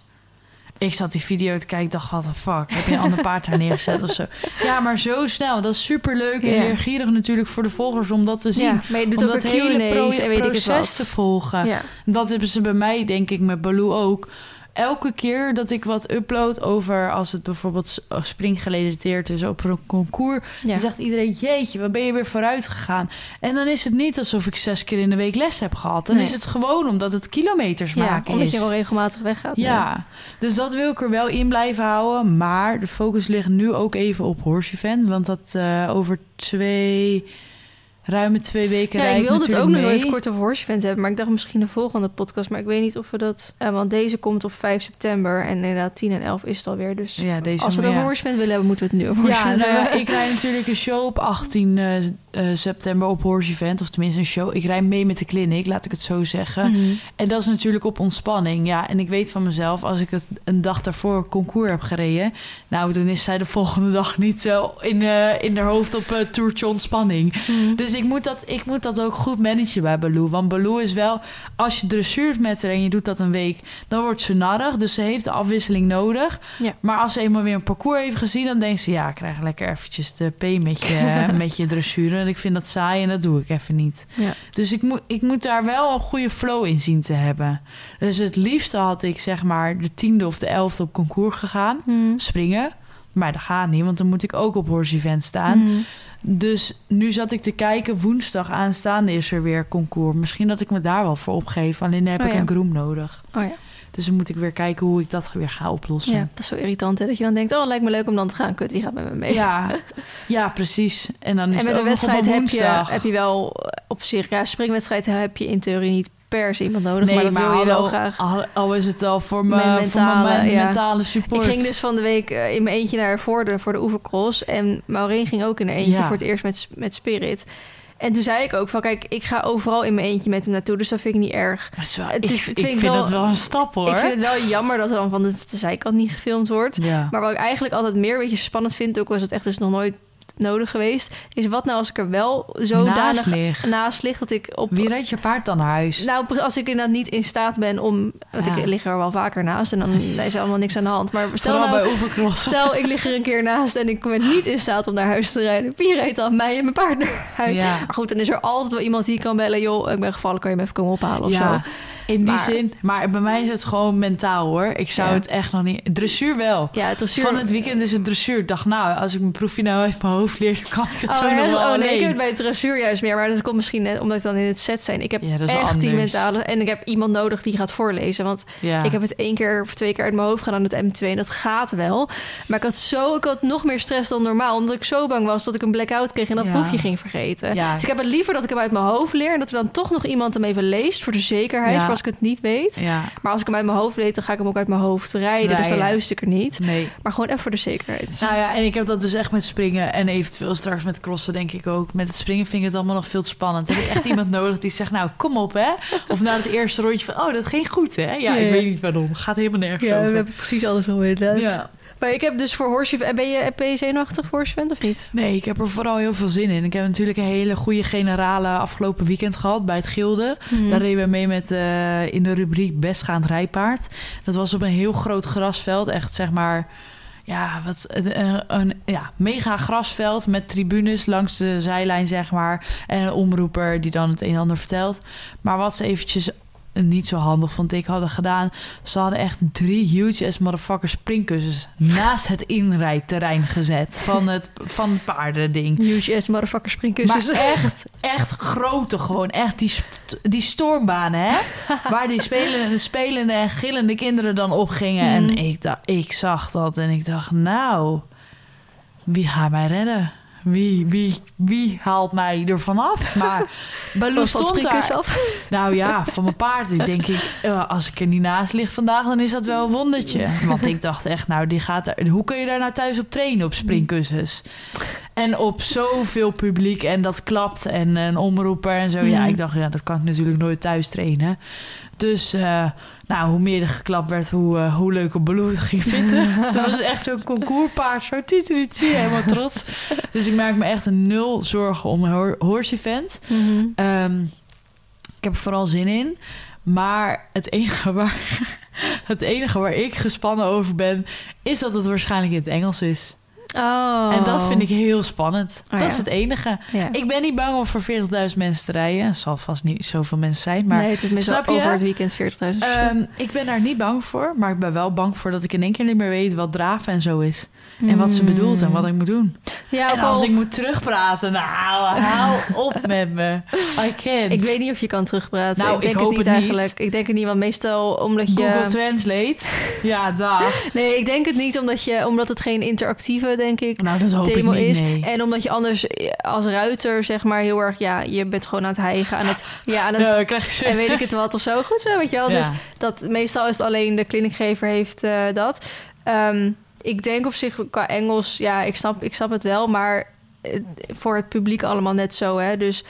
Ik zat die video te kijken, dacht, what the fuck? Heb je een ander paard daar neergezet of zo? Ja, maar zo snel. Dat is superleuk en Ja. leergierig natuurlijk voor de volgers om dat te zien. Ja, maar je doet om ook dat hele pro- en weet ik het proces te wat. volgen. Dat hebben ze bij mij, denk ik, met Baloo ook. Elke keer dat ik wat upload over als het bijvoorbeeld oh, springgerelateerd is op een concours, Ja. dan zegt iedereen: Jeetje, wat ben je weer vooruit gegaan? En dan is het niet alsof ik zes keer in de week les heb gehad. Dan Nee. is het gewoon omdat het kilometers ja, maken omdat is. je gewoon regelmatig weggaat. ja, dus dat wil ik er wel in blijven houden. Maar de focus ligt nu ook even op Horse Event. Want dat eh, over twee, ruime twee weken Ja, ik wilde het ook nog even kort over Horse Event hebben, maar ik dacht misschien de volgende podcast. Maar ik weet niet of we dat... eh, want deze komt op 5 september en inderdaad 10 en 11 is het alweer. Dus Ja, deze als we het ja. over willen hebben, moeten we het nu over Ja, nou ja, ik rijd natuurlijk een show op 18 eh, eh, september op Horse Event. Of tenminste een show. Ik rijd mee met de clinic, laat ik het zo zeggen. Mhm. En dat is natuurlijk op ontspanning. Ja, en ik weet van mezelf, als ik het een dag daarvoor concours heb gereden... nou, dan is zij de volgende dag niet eh, in, eh in haar hoofd op uh, toertje ontspanning. Mhm. Dus ik moet, dat, ik moet dat ook goed managen bij Baloo. Want Baloo is wel, als je dressuurt met haar en je doet dat een week... dan wordt ze narrig, dus ze heeft de afwisseling nodig. Ja. Maar als ze eenmaal weer een parcours heeft gezien... dan denkt ze, ja, ik krijg lekker eventjes de P met je, met je dressuren. En ik vind dat saai en dat doe ik even niet. Ja. Dus ik moet, ik moet daar wel een goede flow in zien te hebben. Dus het liefste had ik zeg maar de tiende of de elfde op concours gegaan. Mhm. Springen. Maar dat gaat niet, want dan moet ik ook op horse event staan. Mhm. Dus nu zat ik te kijken, woensdag aanstaande is er weer concours. Misschien dat ik me daar wel voor opgeef. Alleen dan heb Oh ik ja. een groom nodig. Oh ja. Dus dan moet ik weer kijken hoe ik dat weer ga oplossen. ja, dat is zo irritant hè, dat je dan denkt, oh, lijkt me leuk om dan te gaan. Kut, wie gaat met me mee? Ja, ja, precies. En dan is en met het een wedstrijd heb je, heb je wel eh, op zich, ja, springwedstrijd heb je in theorie niet per se iemand nodig, Nee, maar dat wil je wel graag. Al, al is het al voor Mijn mijn voor mentale, mijn ja. mentale support. Ik ging dus van de week eh, in mijn eentje naar Voorde voor de oefencross. En Maureen ging ook in haar eentje Ja. voor het eerst met, met Spirit. En toen zei ik ook van, kijk, ik ga overal in mijn eentje met hem naartoe. Dus dat vind ik niet erg. Het is wel, Het ik, is- het ik vind vind ik wel- dat wel een stap hoor. Ik vind het wel jammer dat er dan van de, de zijkant niet gefilmd wordt. ja. Maar wat ik eigenlijk altijd meer een beetje spannend vind... ook was het echt dus nog nooit nodig geweest... is wat nou als ik er wel zodanig Naast lig. naast lig... dat ik op... Wie rijdt je paard dan naar huis? Nou, als ik inderdaad niet in staat ben om... Want Ja. ik lig er wel vaker naast en dan is er allemaal niks aan de hand. Maar stel Vooral nou, bij oefencross. Stel, ik lig er een keer naast en ik ben niet in staat om naar huis te rijden. Wie rijdt dan mij en mijn paard naar huis? Ja. Maar goed, dan is er altijd wel iemand die kan bellen. Joh, ik ben gevallen, kan je me even komen ophalen of Ja. zo. In die Maar- zin. Maar bij mij is het gewoon mentaal hoor. Ik zou Ja. het echt nog niet... Dressuur wel. Ja, dressuur... Van het weekend is het dressuur. Ik dacht, nou, als ik mijn proefje nou uit mijn hoofd leer... dan kan ik het Oh, zo nog wel oh nee, ik heb het bij het dressuur juist meer. Maar dat komt misschien net omdat ik dan in het set zijn. Ik heb Ja, echt die anders. mentale... En ik heb iemand nodig die gaat voorlezen. Want Ja. ik heb het één keer of twee keer uit mijn hoofd gedaan, het M2. En dat gaat wel. Maar ik had, zo, ik had nog meer stress dan normaal. Omdat ik zo bang was dat ik een blackout kreeg en dat proefje ging vergeten. Dus ik heb het liever dat ik hem uit mijn hoofd leer... en dat er dan toch nog iemand hem even leest voor de zekerheid... Voor als ik het niet weet. Ja, Maar als ik hem uit mijn hoofd weet, dan ga ik hem ook uit mijn hoofd rijden. Dus dan Rijden. luister ik er niet. nee. Maar gewoon even voor de zekerheid. Nou ja, en ik heb dat dus echt met springen en eventueel straks met crossen denk ik ook. Met het springen vind ik het allemaal nog veel te spannend. Heb ik echt iemand nodig die zegt, nou kom op hè. Of na het eerste rondje van, oh dat ging goed hè. Ja, ik weet niet waarom. Gaat helemaal nergens ja, we hebben precies alles al inderdaad. Ja. Maar ik heb dus voor Horse... Ben je, ben je zenuwachtig voor Horse Event of niet? Nee, ik heb er vooral heel veel zin in. Ik heb natuurlijk een hele goede generale afgelopen weekend gehad bij het Gilde. Mhm. Daar reden we mee met eh, in de rubriek Bestgaand Rijpaard. Dat was op een heel groot grasveld. Echt zeg maar, ja, wat, een ja, mega grasveld met tribunes langs de zijlijn zeg maar. En een omroeper die dan het een en ander vertelt. Maar wat ze eventjes niet zo handig vond ik hadden gedaan. Ze hadden echt drie huge as motherfucker springkussens naast het inrijterrein gezet van het, van het paardending. Huge ass motherfucker springkussens. Maar echt, echt grote gewoon. Echt die, die stormbanen, hè? Waar die spelende, spelende en gillende kinderen dan op gingen. Mhm. En ik, dacht, ik zag dat en ik dacht, nou, wie gaat mij redden? Wie, wie, wie haalt mij er vanaf? Maar van stond af. Nou ja, van mijn paard. Ik denk, ik, eh, als ik er niet naast lig vandaag, dan is dat wel een wondertje. Want ik dacht echt, nou, die gaat er, hoe kun je daar nou thuis op trainen op springkussens? En op zoveel publiek en dat klapt en een omroeper en zo. Ja, Mhm. ik dacht, ja, dat kan ik natuurlijk nooit thuis trainen. Dus, eh, nou, hoe meer er geklapt werd, hoe, eh, hoe leuker Baloo het ging vinden. dat was echt zo'n concourpaard, zo tieteritie, helemaal trots. Dus ik maak me echt een nul zorgen om een hor- horse event. Mhm. Ehm, ik heb er vooral zin in. Maar het enige, waar, het enige waar ik gespannen over ben... is dat het waarschijnlijk in het Engels is. Oh. En dat vind ik heel spannend. Oh, dat ja. is het enige. Ja. Ik ben niet bang om voor 40.000 mensen te rijden. Er zal vast niet zoveel mensen zijn. Maar nee, het is meestal snap je? over het weekend 40.000. ehm, ik ben daar niet bang voor. Maar ik ben wel bang voor dat ik in één keer niet meer weet... wat draven en zo is. En wat ze bedoelt en wat ik moet doen. Ja, en als al... ik moet terugpraten... Nou, hou op met me. I can't. Ik weet niet of je kan terugpraten. Nou, ik denk ik het niet het niet. eigenlijk. Ik denk het niet, want meestal omdat je... Google Translate. Ja, dag. Nee, ik denk het niet omdat, je, omdat het geen interactieve, denk ik, Nou, dat hoop demo ik niet, is. nee. En omdat je anders eh, als ruiter, zeg maar, heel erg... Ja, je bent gewoon aan het hijgen, aan het... Ja, aan het Ja, dan krijg je en weet ik het wat of zo. Goed zo, weet je wel. Ja. Dus dat, meestal is het alleen de kliniekgever heeft eh, dat. Ehm, ik denk op zich qua Engels, ja, ik snap, ik snap het wel. Maar eh, voor het publiek allemaal net zo, hè. Dus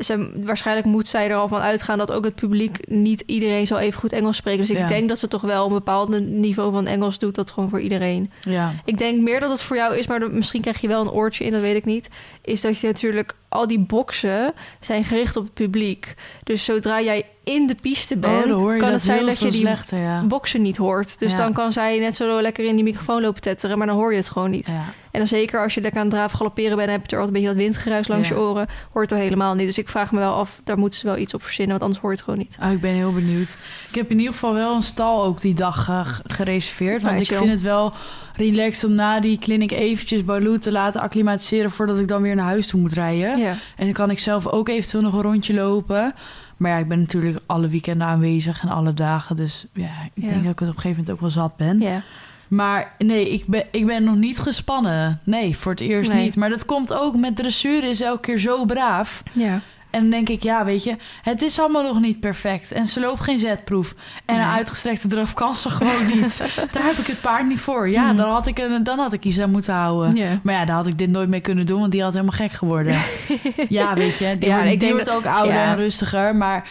ze, waarschijnlijk moet zij er al van uitgaan... dat ook het publiek niet iedereen zal even goed Engels spreken. Dus ik Ja. denk dat ze toch wel een bepaald niveau van Engels doet... dat gewoon voor iedereen. Ja. Ik denk meer dat het voor jou is, maar dat- misschien krijg je wel een oortje in, dat weet ik niet. Is dat je natuurlijk al die boxen zijn gericht op het publiek. Dus zodra jij in de piste bent, Oh, je kan dat het zijn dat je die slechter, ja. boksen niet hoort. Dus Ja. dan kan zij net zo lekker in die microfoon lopen tetteren, maar dan hoor je het gewoon niet. Ja. En dan zeker als je lekker aan het draven galopperen bent, heb je er altijd een beetje dat windgeruis langs je oren. Hoort er helemaal niet. Dus ik vraag me wel af, daar moeten ze wel iets op verzinnen, want anders hoor je het gewoon niet. Oh, ik ben heel benieuwd. Ik heb in ieder geval wel een stal ook die dag eh, gereserveerd. Want ik chill. vind het wel relaxed om na die clinic eventjes Baloo te laten acclimatiseren... voordat ik dan weer naar huis toe moet rijden. En dan kan ik zelf ook eventueel nog een rondje lopen. Maar ja, ik ben natuurlijk alle weekenden aanwezig en alle dagen. Dus ja, ik denk dat ik het op een gegeven moment ook wel zat ben. ja. Maar nee, ik ben, ik ben nog niet gespannen. Nee, voor het eerst Nee. niet. Maar dat komt ook met dressuur is elke keer zo braaf. Ja. En dan denk ik, ja, weet je, het is allemaal nog niet perfect. En ze loopt geen zetproef. En een uitgestrekte draf kan ze gewoon niet. Daar heb ik het paard niet voor. Ja, Mhm. dan, had ik een, dan had ik iets aan moeten houden. Maar ja, daar had ik dit nooit mee kunnen doen, want die had helemaal gek geworden. ja, weet je, die, Ja, wordt, ik die ook ouder ja. en rustiger. Maar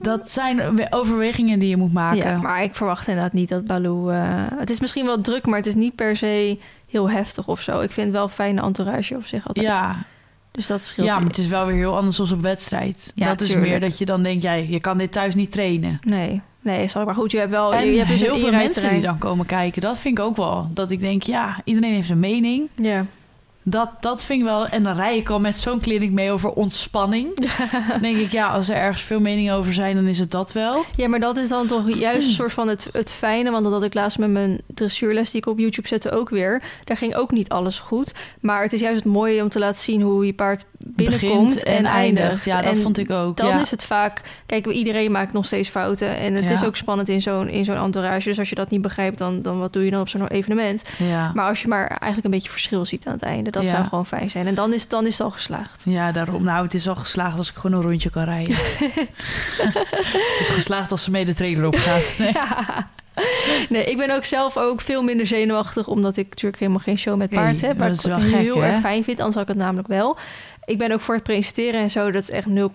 dat zijn we- overwegingen die je moet maken. Ja, maar ik verwacht inderdaad niet dat Baloo... eh, het is misschien wel druk, maar het is niet per se heel heftig of zo. Ik vind het wel een fijne entourage op zich altijd. ja, Dus dat scheelt. ja, maar het is wel weer heel anders dan op wedstrijd. Ja, dat is meer dat je dan denkt, jij, je kan dit thuis niet trainen. Nee, nee, zal ik maar goed. Je hebt wel... En je hebt dus heel veel mensen die dan komen kijken. Dat vind ik ook wel. Dat ik denk, ja, iedereen heeft een mening. Ja. Dat, dat vind ik wel. En dan rij ik al met zo'n kliniek mee over ontspanning. dan denk ik, ja, als er ergens veel meningen over zijn, dan is het dat wel. Ja, maar dat is dan toch juist een soort van het, het fijne. Want dat had ik laatst met mijn dressuurles die ik op YouTube zette ook weer. Daar ging ook niet alles goed. Maar het is juist het mooie om te laten zien hoe je paard binnenkomt Begint en, eindigt. Ja, dat En vond ik ook. Dan ja. is het vaak... Kijk, iedereen maakt nog steeds fouten. En het Ja. is ook spannend in zo'n, in zo'n entourage. Dus als je dat niet begrijpt, dan, dan wat doe je dan op zo'n evenement? ja. Maar als je maar eigenlijk een beetje verschil ziet aan het einde... dat Ja. zou gewoon fijn zijn. En dan is, dan is het al geslaagd. Ja, daarom. Nou, het is al geslaagd als ik gewoon een rondje kan rijden. het is geslaagd als ze mee de trailer opgaat. Nee. Nee, ik ben ook zelf ook veel minder zenuwachtig... omdat ik natuurlijk helemaal geen show met paard Nee, heb. Maar dat is ik gek, heel hè? erg fijn vind, anders had ik het namelijk wel. Ik ben ook voor het presenteren en zo, dat is echt 0,0 Nee,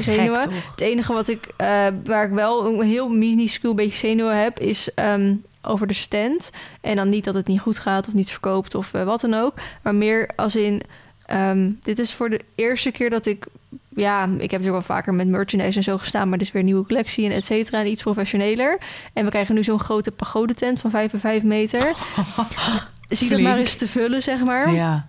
zenuwen. gek? Het enige wat ik, eh, waar ik wel een heel minuscuul beetje zenuwen heb, is ehm, over de stand. En dan niet dat het niet goed gaat of niet verkoopt of eh, wat dan ook. Maar meer als in, ehm, dit is voor de eerste keer dat ik, ja, ik heb natuurlijk wel vaker met merchandise en zo gestaan, maar dit is weer een nieuwe collectie en et cetera, en iets professioneler. En we krijgen nu zo'n grote pagodetent van 5 bij 5 meter. Zie dat maar eens te vullen, zeg maar. Ja.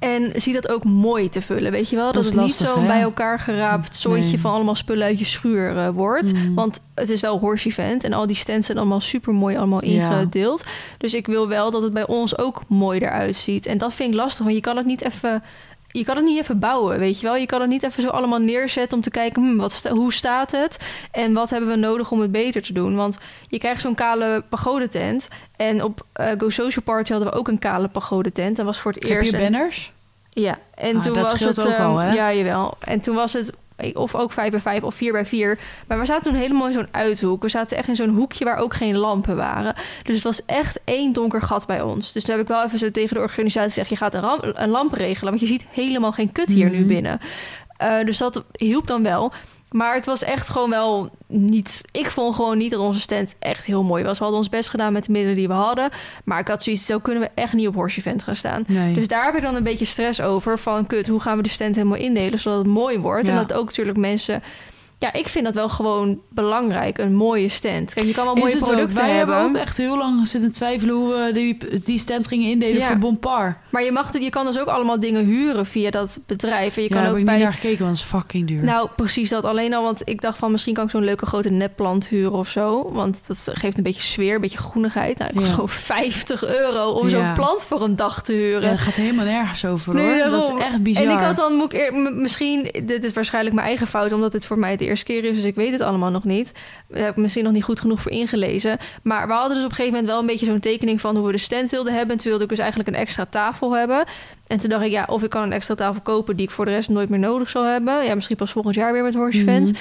En zie dat ook mooi te vullen, weet je wel? Dat, het niet zo'n bij elkaar geraapt zooitje Nee. van allemaal spullen uit je schuur eh, wordt. Mm. Want het is wel horse event en al die stands zijn allemaal super mooi allemaal Ja. ingedeeld. Dus ik wil wel dat het bij ons ook mooi eruit ziet. En dat vind ik lastig, want je kan het niet even... Je kan het niet even bouwen, weet je wel. Je kan het niet even zo allemaal neerzetten om te kijken... Hm, wat sta- hoe staat het en wat hebben we nodig om het beter te doen. Want je krijgt zo'n kale pagodetent. En op eh, Go Social Party hadden we ook een kale pagodetent. Dat was voor het Heb eerst... je en- banners? ja, en Ah, toen dat was het ook ehm, al, hè? Ja, jawel. En toen was het of ook 5 bij 5 of 4 bij 4. Maar we zaten toen helemaal in zo'n uithoek. We zaten echt in zo'n hoekje waar ook geen lampen waren. Dus het was echt één donker gat bij ons. Dus toen heb ik wel even zo tegen de organisatie gezegd: je gaat een, een lamp regelen, want je ziet helemaal geen kut hier nu Mhm. binnen. Eh, dus dat hielp dan wel. Maar het was echt gewoon wel niet. Ik vond gewoon niet dat onze stand echt heel mooi was. We hadden ons best gedaan met de middelen die we hadden. Maar ik had zoiets, zo kunnen we echt niet op Horse Event gaan staan. Nee. Dus daar heb ik dan een beetje stress over. Van kut, hoe gaan we de stand helemaal indelen zodat het mooi wordt? En dat ook natuurlijk mensen. Ja, ik vind dat wel gewoon belangrijk. Een mooie stand. Kijk, je kan wel mooie het ook. producten Wij hebben. hebben ook echt heel lang zitten twijfelen hoe we die, die stand gingen indelen Ja. voor Bompar. Maar je, mag, je kan dus ook allemaal dingen huren via dat bedrijf. En je ja, kan ook heb ik bij. niet naar gekeken, want het is fucking duur. Nou, precies dat. Alleen al, want ik dacht van misschien kan ik zo'n leuke grote nepplant huren of zo. Want dat geeft een beetje sfeer, een beetje groenigheid. Nou, het kost Ja. gewoon 50 euro om zo'n plant voor een dag te huren. Ja, dat gaat helemaal nergens over Nee, hoor. Dat is echt bizar. En ik had dan, moet ik eer- misschien, dit is waarschijnlijk mijn eigen fout, omdat dit voor mij de eerste keer is, dus ik weet het allemaal nog niet. Daar heb ik misschien nog niet goed genoeg voor ingelezen. Maar we hadden dus op een gegeven moment wel een beetje zo'n tekening van hoe we de stand wilden hebben. En toen wilde ik dus eigenlijk een extra tafel hebben. En toen dacht ik, ja, of ik kan een extra tafel kopen die ik voor de rest nooit meer nodig zal hebben. Ja, misschien pas volgend jaar weer met Horse. Mhm.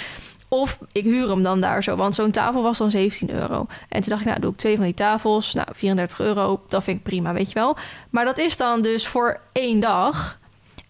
Of ik huur hem dan daar zo, want zo'n tafel was dan 17 euro. En toen dacht ik, nou, doe ik twee van die tafels. Nou, 34 euro, dat vind ik prima, weet je wel. Maar dat is dan dus voor één dag.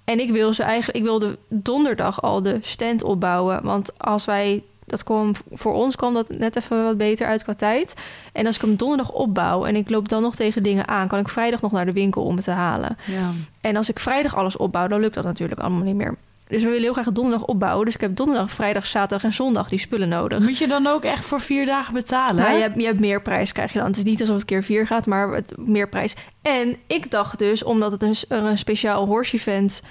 En ik wil ze eigenlijk, ik wilde donderdag al de stand opbouwen. Want als wij, dat kwam, voor ons kwam dat net even wat beter uit qua tijd. En als ik hem donderdag opbouw en ik loop dan nog tegen dingen aan, kan ik vrijdag nog naar de winkel om het te halen. Ja. En als ik vrijdag alles opbouw, dan lukt dat natuurlijk allemaal niet meer. Dus we willen heel graag donderdag opbouwen. Dus ik heb donderdag, vrijdag, zaterdag en zondag die spullen nodig. Moet je dan ook echt voor vier dagen betalen? Maar je hebt, je hebt meer prijs krijg je dan. Het is niet alsof het keer vier gaat, maar het, meer prijs. En ik dacht dus, omdat het een, een speciaal horse event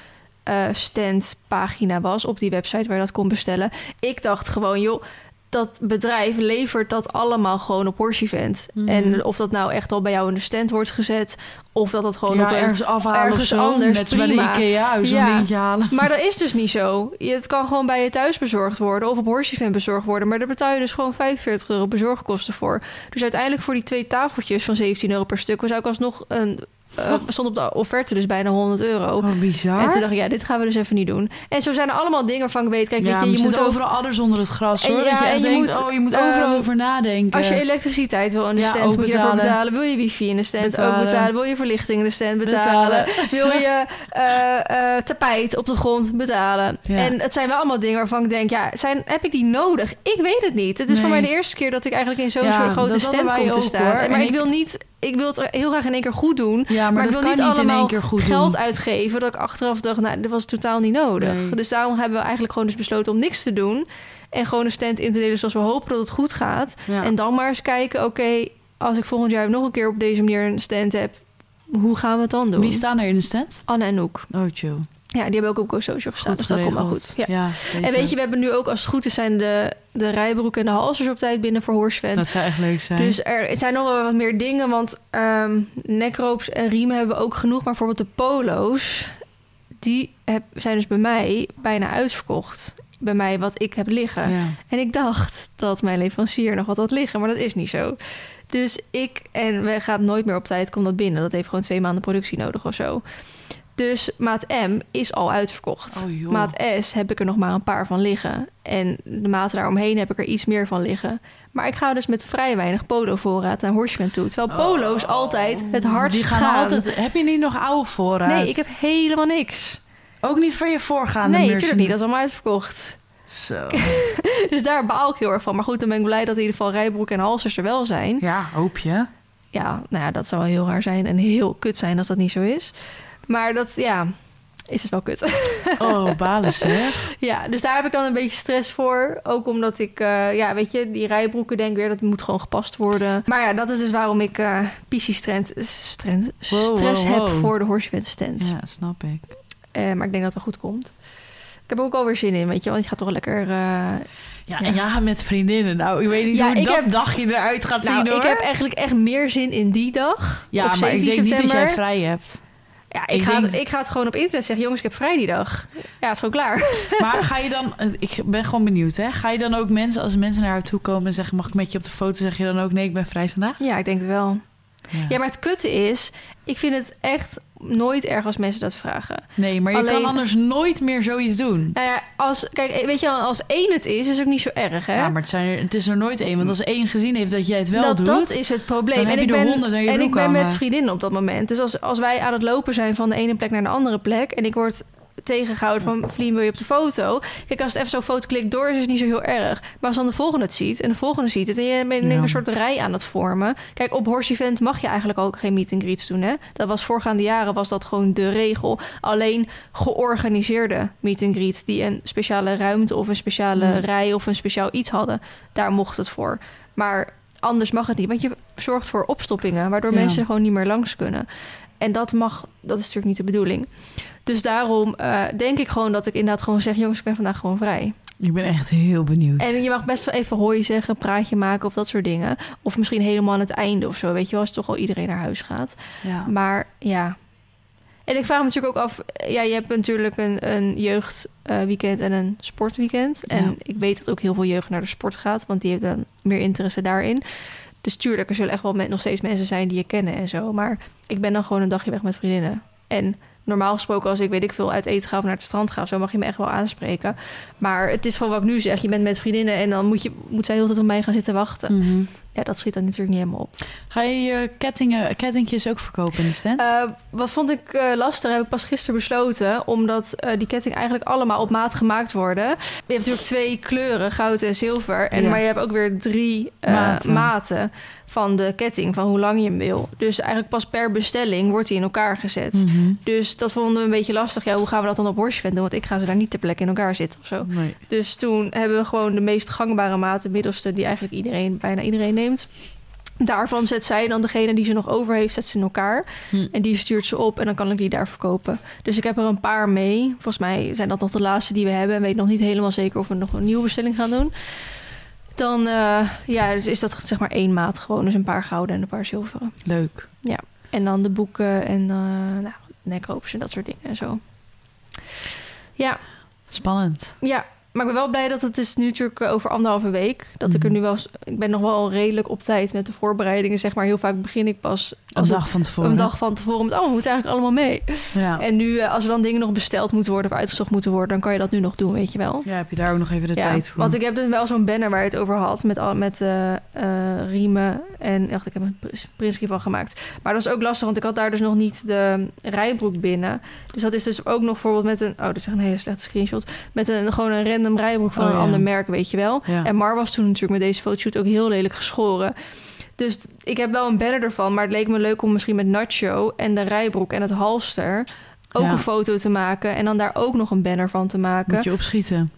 eh, stand pagina was op die website waar je dat kon bestellen. Ik dacht gewoon, joh, dat bedrijf levert dat allemaal gewoon op horse event. Mhm. En of dat nou echt al bij jou in de stand wordt gezet, of dat dat gewoon ja, op ergens afhalen ergens of zo. anders, Net bij de prima. Ikea, zo'n Ja. dingetje halen. maar dat is dus niet zo. Het kan gewoon bij je thuis bezorgd worden of op Horse Event bezorgd worden. Maar daar betaal je dus gewoon 45 euro bezorgkosten voor. Dus uiteindelijk voor die twee tafeltjes van 17 euro per stuk... was ook alsnog een... eh, stond op de offerte dus bijna 100 euro. Oh, bizar. En toen dacht ik, ja, dit gaan we dus even niet doen. En zo zijn er allemaal dingen waarvan ik weet... Kijk, ja, weet je, je moet overal anders onder het gras, En hoor. ja, dat je en je denkt, moet, oh, je moet ehm, overal over nadenken. Als je elektriciteit wil in de Ja, stand, moet je ervoor betalen. betalen. Wil je wifi in de stand, ook Betalen. betalen. Wil je verlichting in de stand, betalen. Betalen. Wil je eh, eh, tapijt op de grond, betalen. Ja. En het zijn wel allemaal dingen waarvan ik denk, ja, zijn, heb ik die nodig? Ik weet het niet. Het is voor mij de eerste keer dat ik eigenlijk in zo'n soort grote stand kom te staan. hoor. Maar En ik ik- wil niet... Ik wil het heel graag in één keer goed doen. ja, maar, maar ik dat wil kan niet niet in allemaal één keer goed geld doen. uitgeven. Dat ik achteraf dacht, nou, dit was totaal niet nodig. Nee. Dus daarom hebben we eigenlijk gewoon dus besloten om niks te doen. En gewoon een stand in te delen zoals we hopen dat het goed gaat. Ja. En dan maar eens kijken, oké, als ik volgend jaar nog een keer op deze manier een stand heb, hoe gaan we het dan doen? Wie staan er in de stand? Anne en Noek. Oh, chill. Ja, die hebben ook op GoSocial gestaan, Goed dus dat komt wel goed. Ja. Ja, En weet je, we hebben nu ook, als het goed is, zijn de, de rijbroeken en de halsers op tijd binnen voor Horsevent. dat zou echt leuk zijn. Dus er zijn nog wel wat meer dingen, want ehm nekropes en riemen hebben we ook genoeg. Maar bijvoorbeeld de polo's, die heb, zijn dus bij mij bijna uitverkocht. Bij mij wat ik heb liggen. ja. En ik dacht dat mijn leverancier nog wat had liggen, maar dat is niet zo. Dus ik, en we gaan nooit meer op tijd, komt dat binnen. Dat heeft gewoon twee maanden productie nodig of zo. Dus maat M is al uitverkocht. Oh, maat S heb ik er nog maar een paar van liggen. En de maten daaromheen heb ik er iets meer van liggen. Maar ik ga dus met vrij weinig polo-voorraad naar Horseman toe. Terwijl polo's altijd het hardst Oh. Die gaan, altijd... Heb je niet nog oude voorraad? Nee, ik heb helemaal niks. Ook niet voor je voorgaande nee, natuurlijk niet. Dat is allemaal uitverkocht. Zo. Dus daar baal ik heel erg van. Maar goed, dan ben ik blij dat in ieder geval rijbroek en halsers er wel zijn. Ja, hoop je. Ja, nou ja, dat zou wel heel raar zijn en heel kut zijn als dat niet zo is. Maar dat, ja, is het wel kut. Oh, balen zeg. ja, dus daar heb ik dan een beetje stress voor. Ook omdat ik, eh, ja, weet je, die rijbroeken denk weer, dat moet gewoon gepast worden. Maar ja, dat is dus waarom ik eh PC stress, stress, Wow, stress wow, heb voor de Horsevent stand. Ja, snap ik. Eh, maar ik denk dat het wel goed komt. Ik heb er ook alweer zin in, weet je, want je gaat toch lekker... eh, Ja, en met vriendinnen. Nou, ik weet niet Ja, hoe ik dat heb- dagje eruit gaat nou, zien, hoor. ik heb eigenlijk echt meer zin in die dag. ja, maar 17 ik denk niet dat jij vrij hebt. Ja, ik, Ik ga denk- het, ik ga het gewoon op internet zeggen. Jongens, ik heb vrij die dag. Ja, het is gewoon klaar. Maar ga je dan... Ik ben gewoon benieuwd, hè. Ga je dan ook mensen, als mensen naar jou toe komen en zeggen... mag ik met je op de foto, zeg je dan ook... nee, ik ben vrij vandaag? Ja, ik denk het wel. Ja, maar het kutte is... Ik vind het echt nooit erg als mensen dat vragen. Nee, maar je Alleen- kan anders nooit meer zoiets doen. Nou ja, als, kijk, weet je wel, als één het is, is het ook niet zo erg, hè? Ja, maar het, zijn er, het is er nooit één. Want als één gezien heeft dat jij het wel dat, doet... dat is het probleem. dan en heb ik je ben, 100 aan je en ik ben met vriendinnen op dat moment. Dus als, als wij aan het lopen zijn van de ene plek naar de andere plek... en ik word tegengehouden van Vlien, wil je op de foto? Kijk, als het even zo'n foto klikt door is, is het niet zo heel erg. Maar als dan de volgende het ziet en de volgende ziet het... en je bent Ja. een soort rij aan het vormen. Kijk, op Horse Event mag je eigenlijk ook geen meet and greets doen, hè? Dat was voorgaande jaren was dat gewoon de regel. Alleen georganiseerde meet and greets... die een speciale ruimte of een speciale rij of een speciaal iets hadden... daar mocht het voor. Maar anders mag het niet, want je zorgt voor opstoppingen... waardoor Ja. mensen gewoon niet meer langs kunnen. En dat mag, dat is natuurlijk niet de bedoeling. Dus daarom eh, denk ik gewoon dat ik inderdaad gewoon zeg... jongens, ik ben vandaag gewoon vrij. Ik ben echt heel benieuwd. En je mag best wel even hooi zeggen, een praatje maken of dat soort dingen. Of misschien helemaal aan het einde of zo, weet je wel... als toch al iedereen naar huis gaat. ja. Maar ja... En ik vraag me natuurlijk ook af... Ja, je hebt natuurlijk een, een jeugdweekend en een sportweekend. En Ja. ik weet dat ook heel veel jeugd naar de sport gaat... want die hebben dan meer interesse daarin. Dus tuurlijk, er zullen echt wel met, nog steeds mensen zijn die je kennen en zo. Maar ik ben dan gewoon een dagje weg met vriendinnen. En normaal gesproken, als ik weet ik veel uit eten ga of naar het strand ga... zo mag je me echt wel aanspreken. Maar het is gewoon wat ik nu zeg. Je bent met vriendinnen en dan moet, je, moet zij heel de tijd op mij gaan zitten wachten. Mhm. Ja, dat schiet dan natuurlijk niet helemaal op. Ga je je kettingen, kettingjes ook verkopen in de stand? Eh, wat vond ik eh, lastig, heb ik pas gisteren besloten. Omdat eh, die ketting eigenlijk allemaal op maat gemaakt worden. Je hebt natuurlijk twee kleuren, goud en zilver. En, Ja. Maar je hebt ook weer drie Maten. maten. Van de ketting, van hoe lang je hem wil. Dus eigenlijk pas per bestelling wordt hij in elkaar gezet. Mhm. Dus dat vonden we een beetje lastig. Ja, hoe gaan we dat dan op Horsevent doen? Want ik ga ze daar niet ter plekke in elkaar zitten of zo. Nee. Dus toen hebben we gewoon de meest gangbare maat, de middelste, die eigenlijk iedereen, bijna iedereen neemt. Daarvan zet zij dan degene die ze nog over heeft, zet ze in elkaar. Hm. En die stuurt ze op en dan kan ik die daar verkopen. Dus ik heb er een paar mee. Volgens mij zijn dat nog de laatste die we hebben. En weet nog niet helemaal zeker of we nog een nieuwe bestelling gaan doen. Dan eh, ja, dus is dat zeg maar één maat gewoon. Dus een paar gouden en een paar zilveren. Leuk. En dan de boeken en uh, nou, nekroopjes en dat soort dingen en zo. Ja, Spannend. ja, maar ik ben wel blij dat het is nu natuurlijk eh, over anderhalve week. Dat ik er Mhm. nu wel... Ik ben nog wel redelijk op tijd met de voorbereidingen. Zeg maar, heel vaak begin ik pas... Een Als dag van tevoren. een dag van tevoren met... Oh, we moeten eigenlijk allemaal mee. Ja. En nu, eh, als er dan dingen nog besteld moeten worden... of uitgezocht moeten worden... dan kan je dat nu nog doen, weet je wel. ja, heb je daar ook nog even de Ja, tijd voor. Want ik heb dus wel zo'n banner waar je het over had... met, al, met eh, riemen en... Echt, ik heb een pr- printscreen van gemaakt. Maar dat was ook lastig, want ik had daar dus nog niet de rijbroek binnen. Dus dat is dus ook nog bijvoorbeeld met een... Oh, dat is echt een hele slechte screenshot. Met een, gewoon een random rijbroek van Oh, een ja. ander merk, weet je wel. En Mar was toen natuurlijk met deze fotoshoot ook heel lelijk geschoren. Dus ik heb wel een banner ervan, maar het leek me leuk om misschien met Nacho en de rijbroek en het halster ook Ja. een foto te maken en dan daar ook nog een banner van te maken. Moet je opschieten.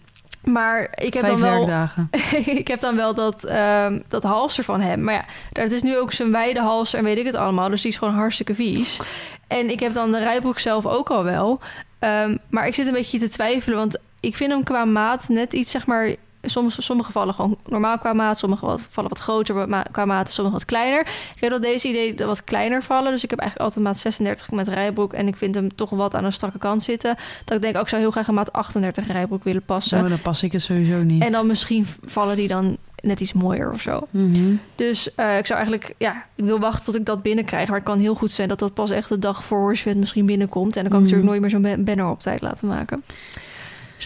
Maar ik heb Vijf dan wel... werkdagen. ik heb dan wel dat, ehm dat halster van hem. Maar ja, dat is nu ook zijn wijde halster en weet ik het allemaal. Dus die is gewoon hartstikke vies. En ik heb dan de rijbroek zelf ook al wel. Ehm, maar ik zit een beetje te twijfelen. Want ik vind hem qua maat net iets, zeg maar... Soms, sommige vallen gewoon normaal qua maat. Sommige wat, vallen wat groter qua maat. Sommige wat kleiner. Ik heb dat deze idee wat kleiner vallen. Dus ik heb eigenlijk altijd maat 36 met rijbroek. En ik vind hem toch wat aan de strakke kant zitten. Dat ik denk, ook ik zou heel graag een maat 38 rijbroek willen passen. Zo, dan pas ik het sowieso niet. En dan misschien vallen die dan net iets mooier of zo. Mhm. Dus eh, ik zou eigenlijk, ja, ik wil wachten tot ik dat binnenkrijg. Maar het kan heel goed zijn dat dat pas echt de dag voor Horsefit misschien binnenkomt. En dan kan ik Mhm. natuurlijk nooit meer zo'n ba- banner op tijd laten maken.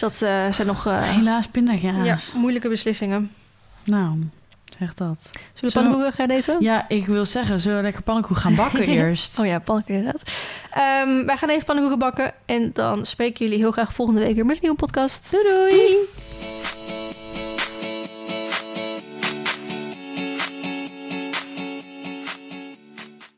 Dus dat eh, zijn nog eh, Helaas pindakaas. ja, moeilijke beslissingen. Nou, zeg dat. Zullen we Zo. pannenkoeken gaan eten? Ja, ik wil zeggen, zullen we lekker pannenkoek gaan bakken eerst? Oh ja, pannenkoeken inderdaad. Ehm, wij gaan even pannenkoeken bakken. En dan spreken jullie heel graag volgende week weer met een nieuwe podcast. Doei doei!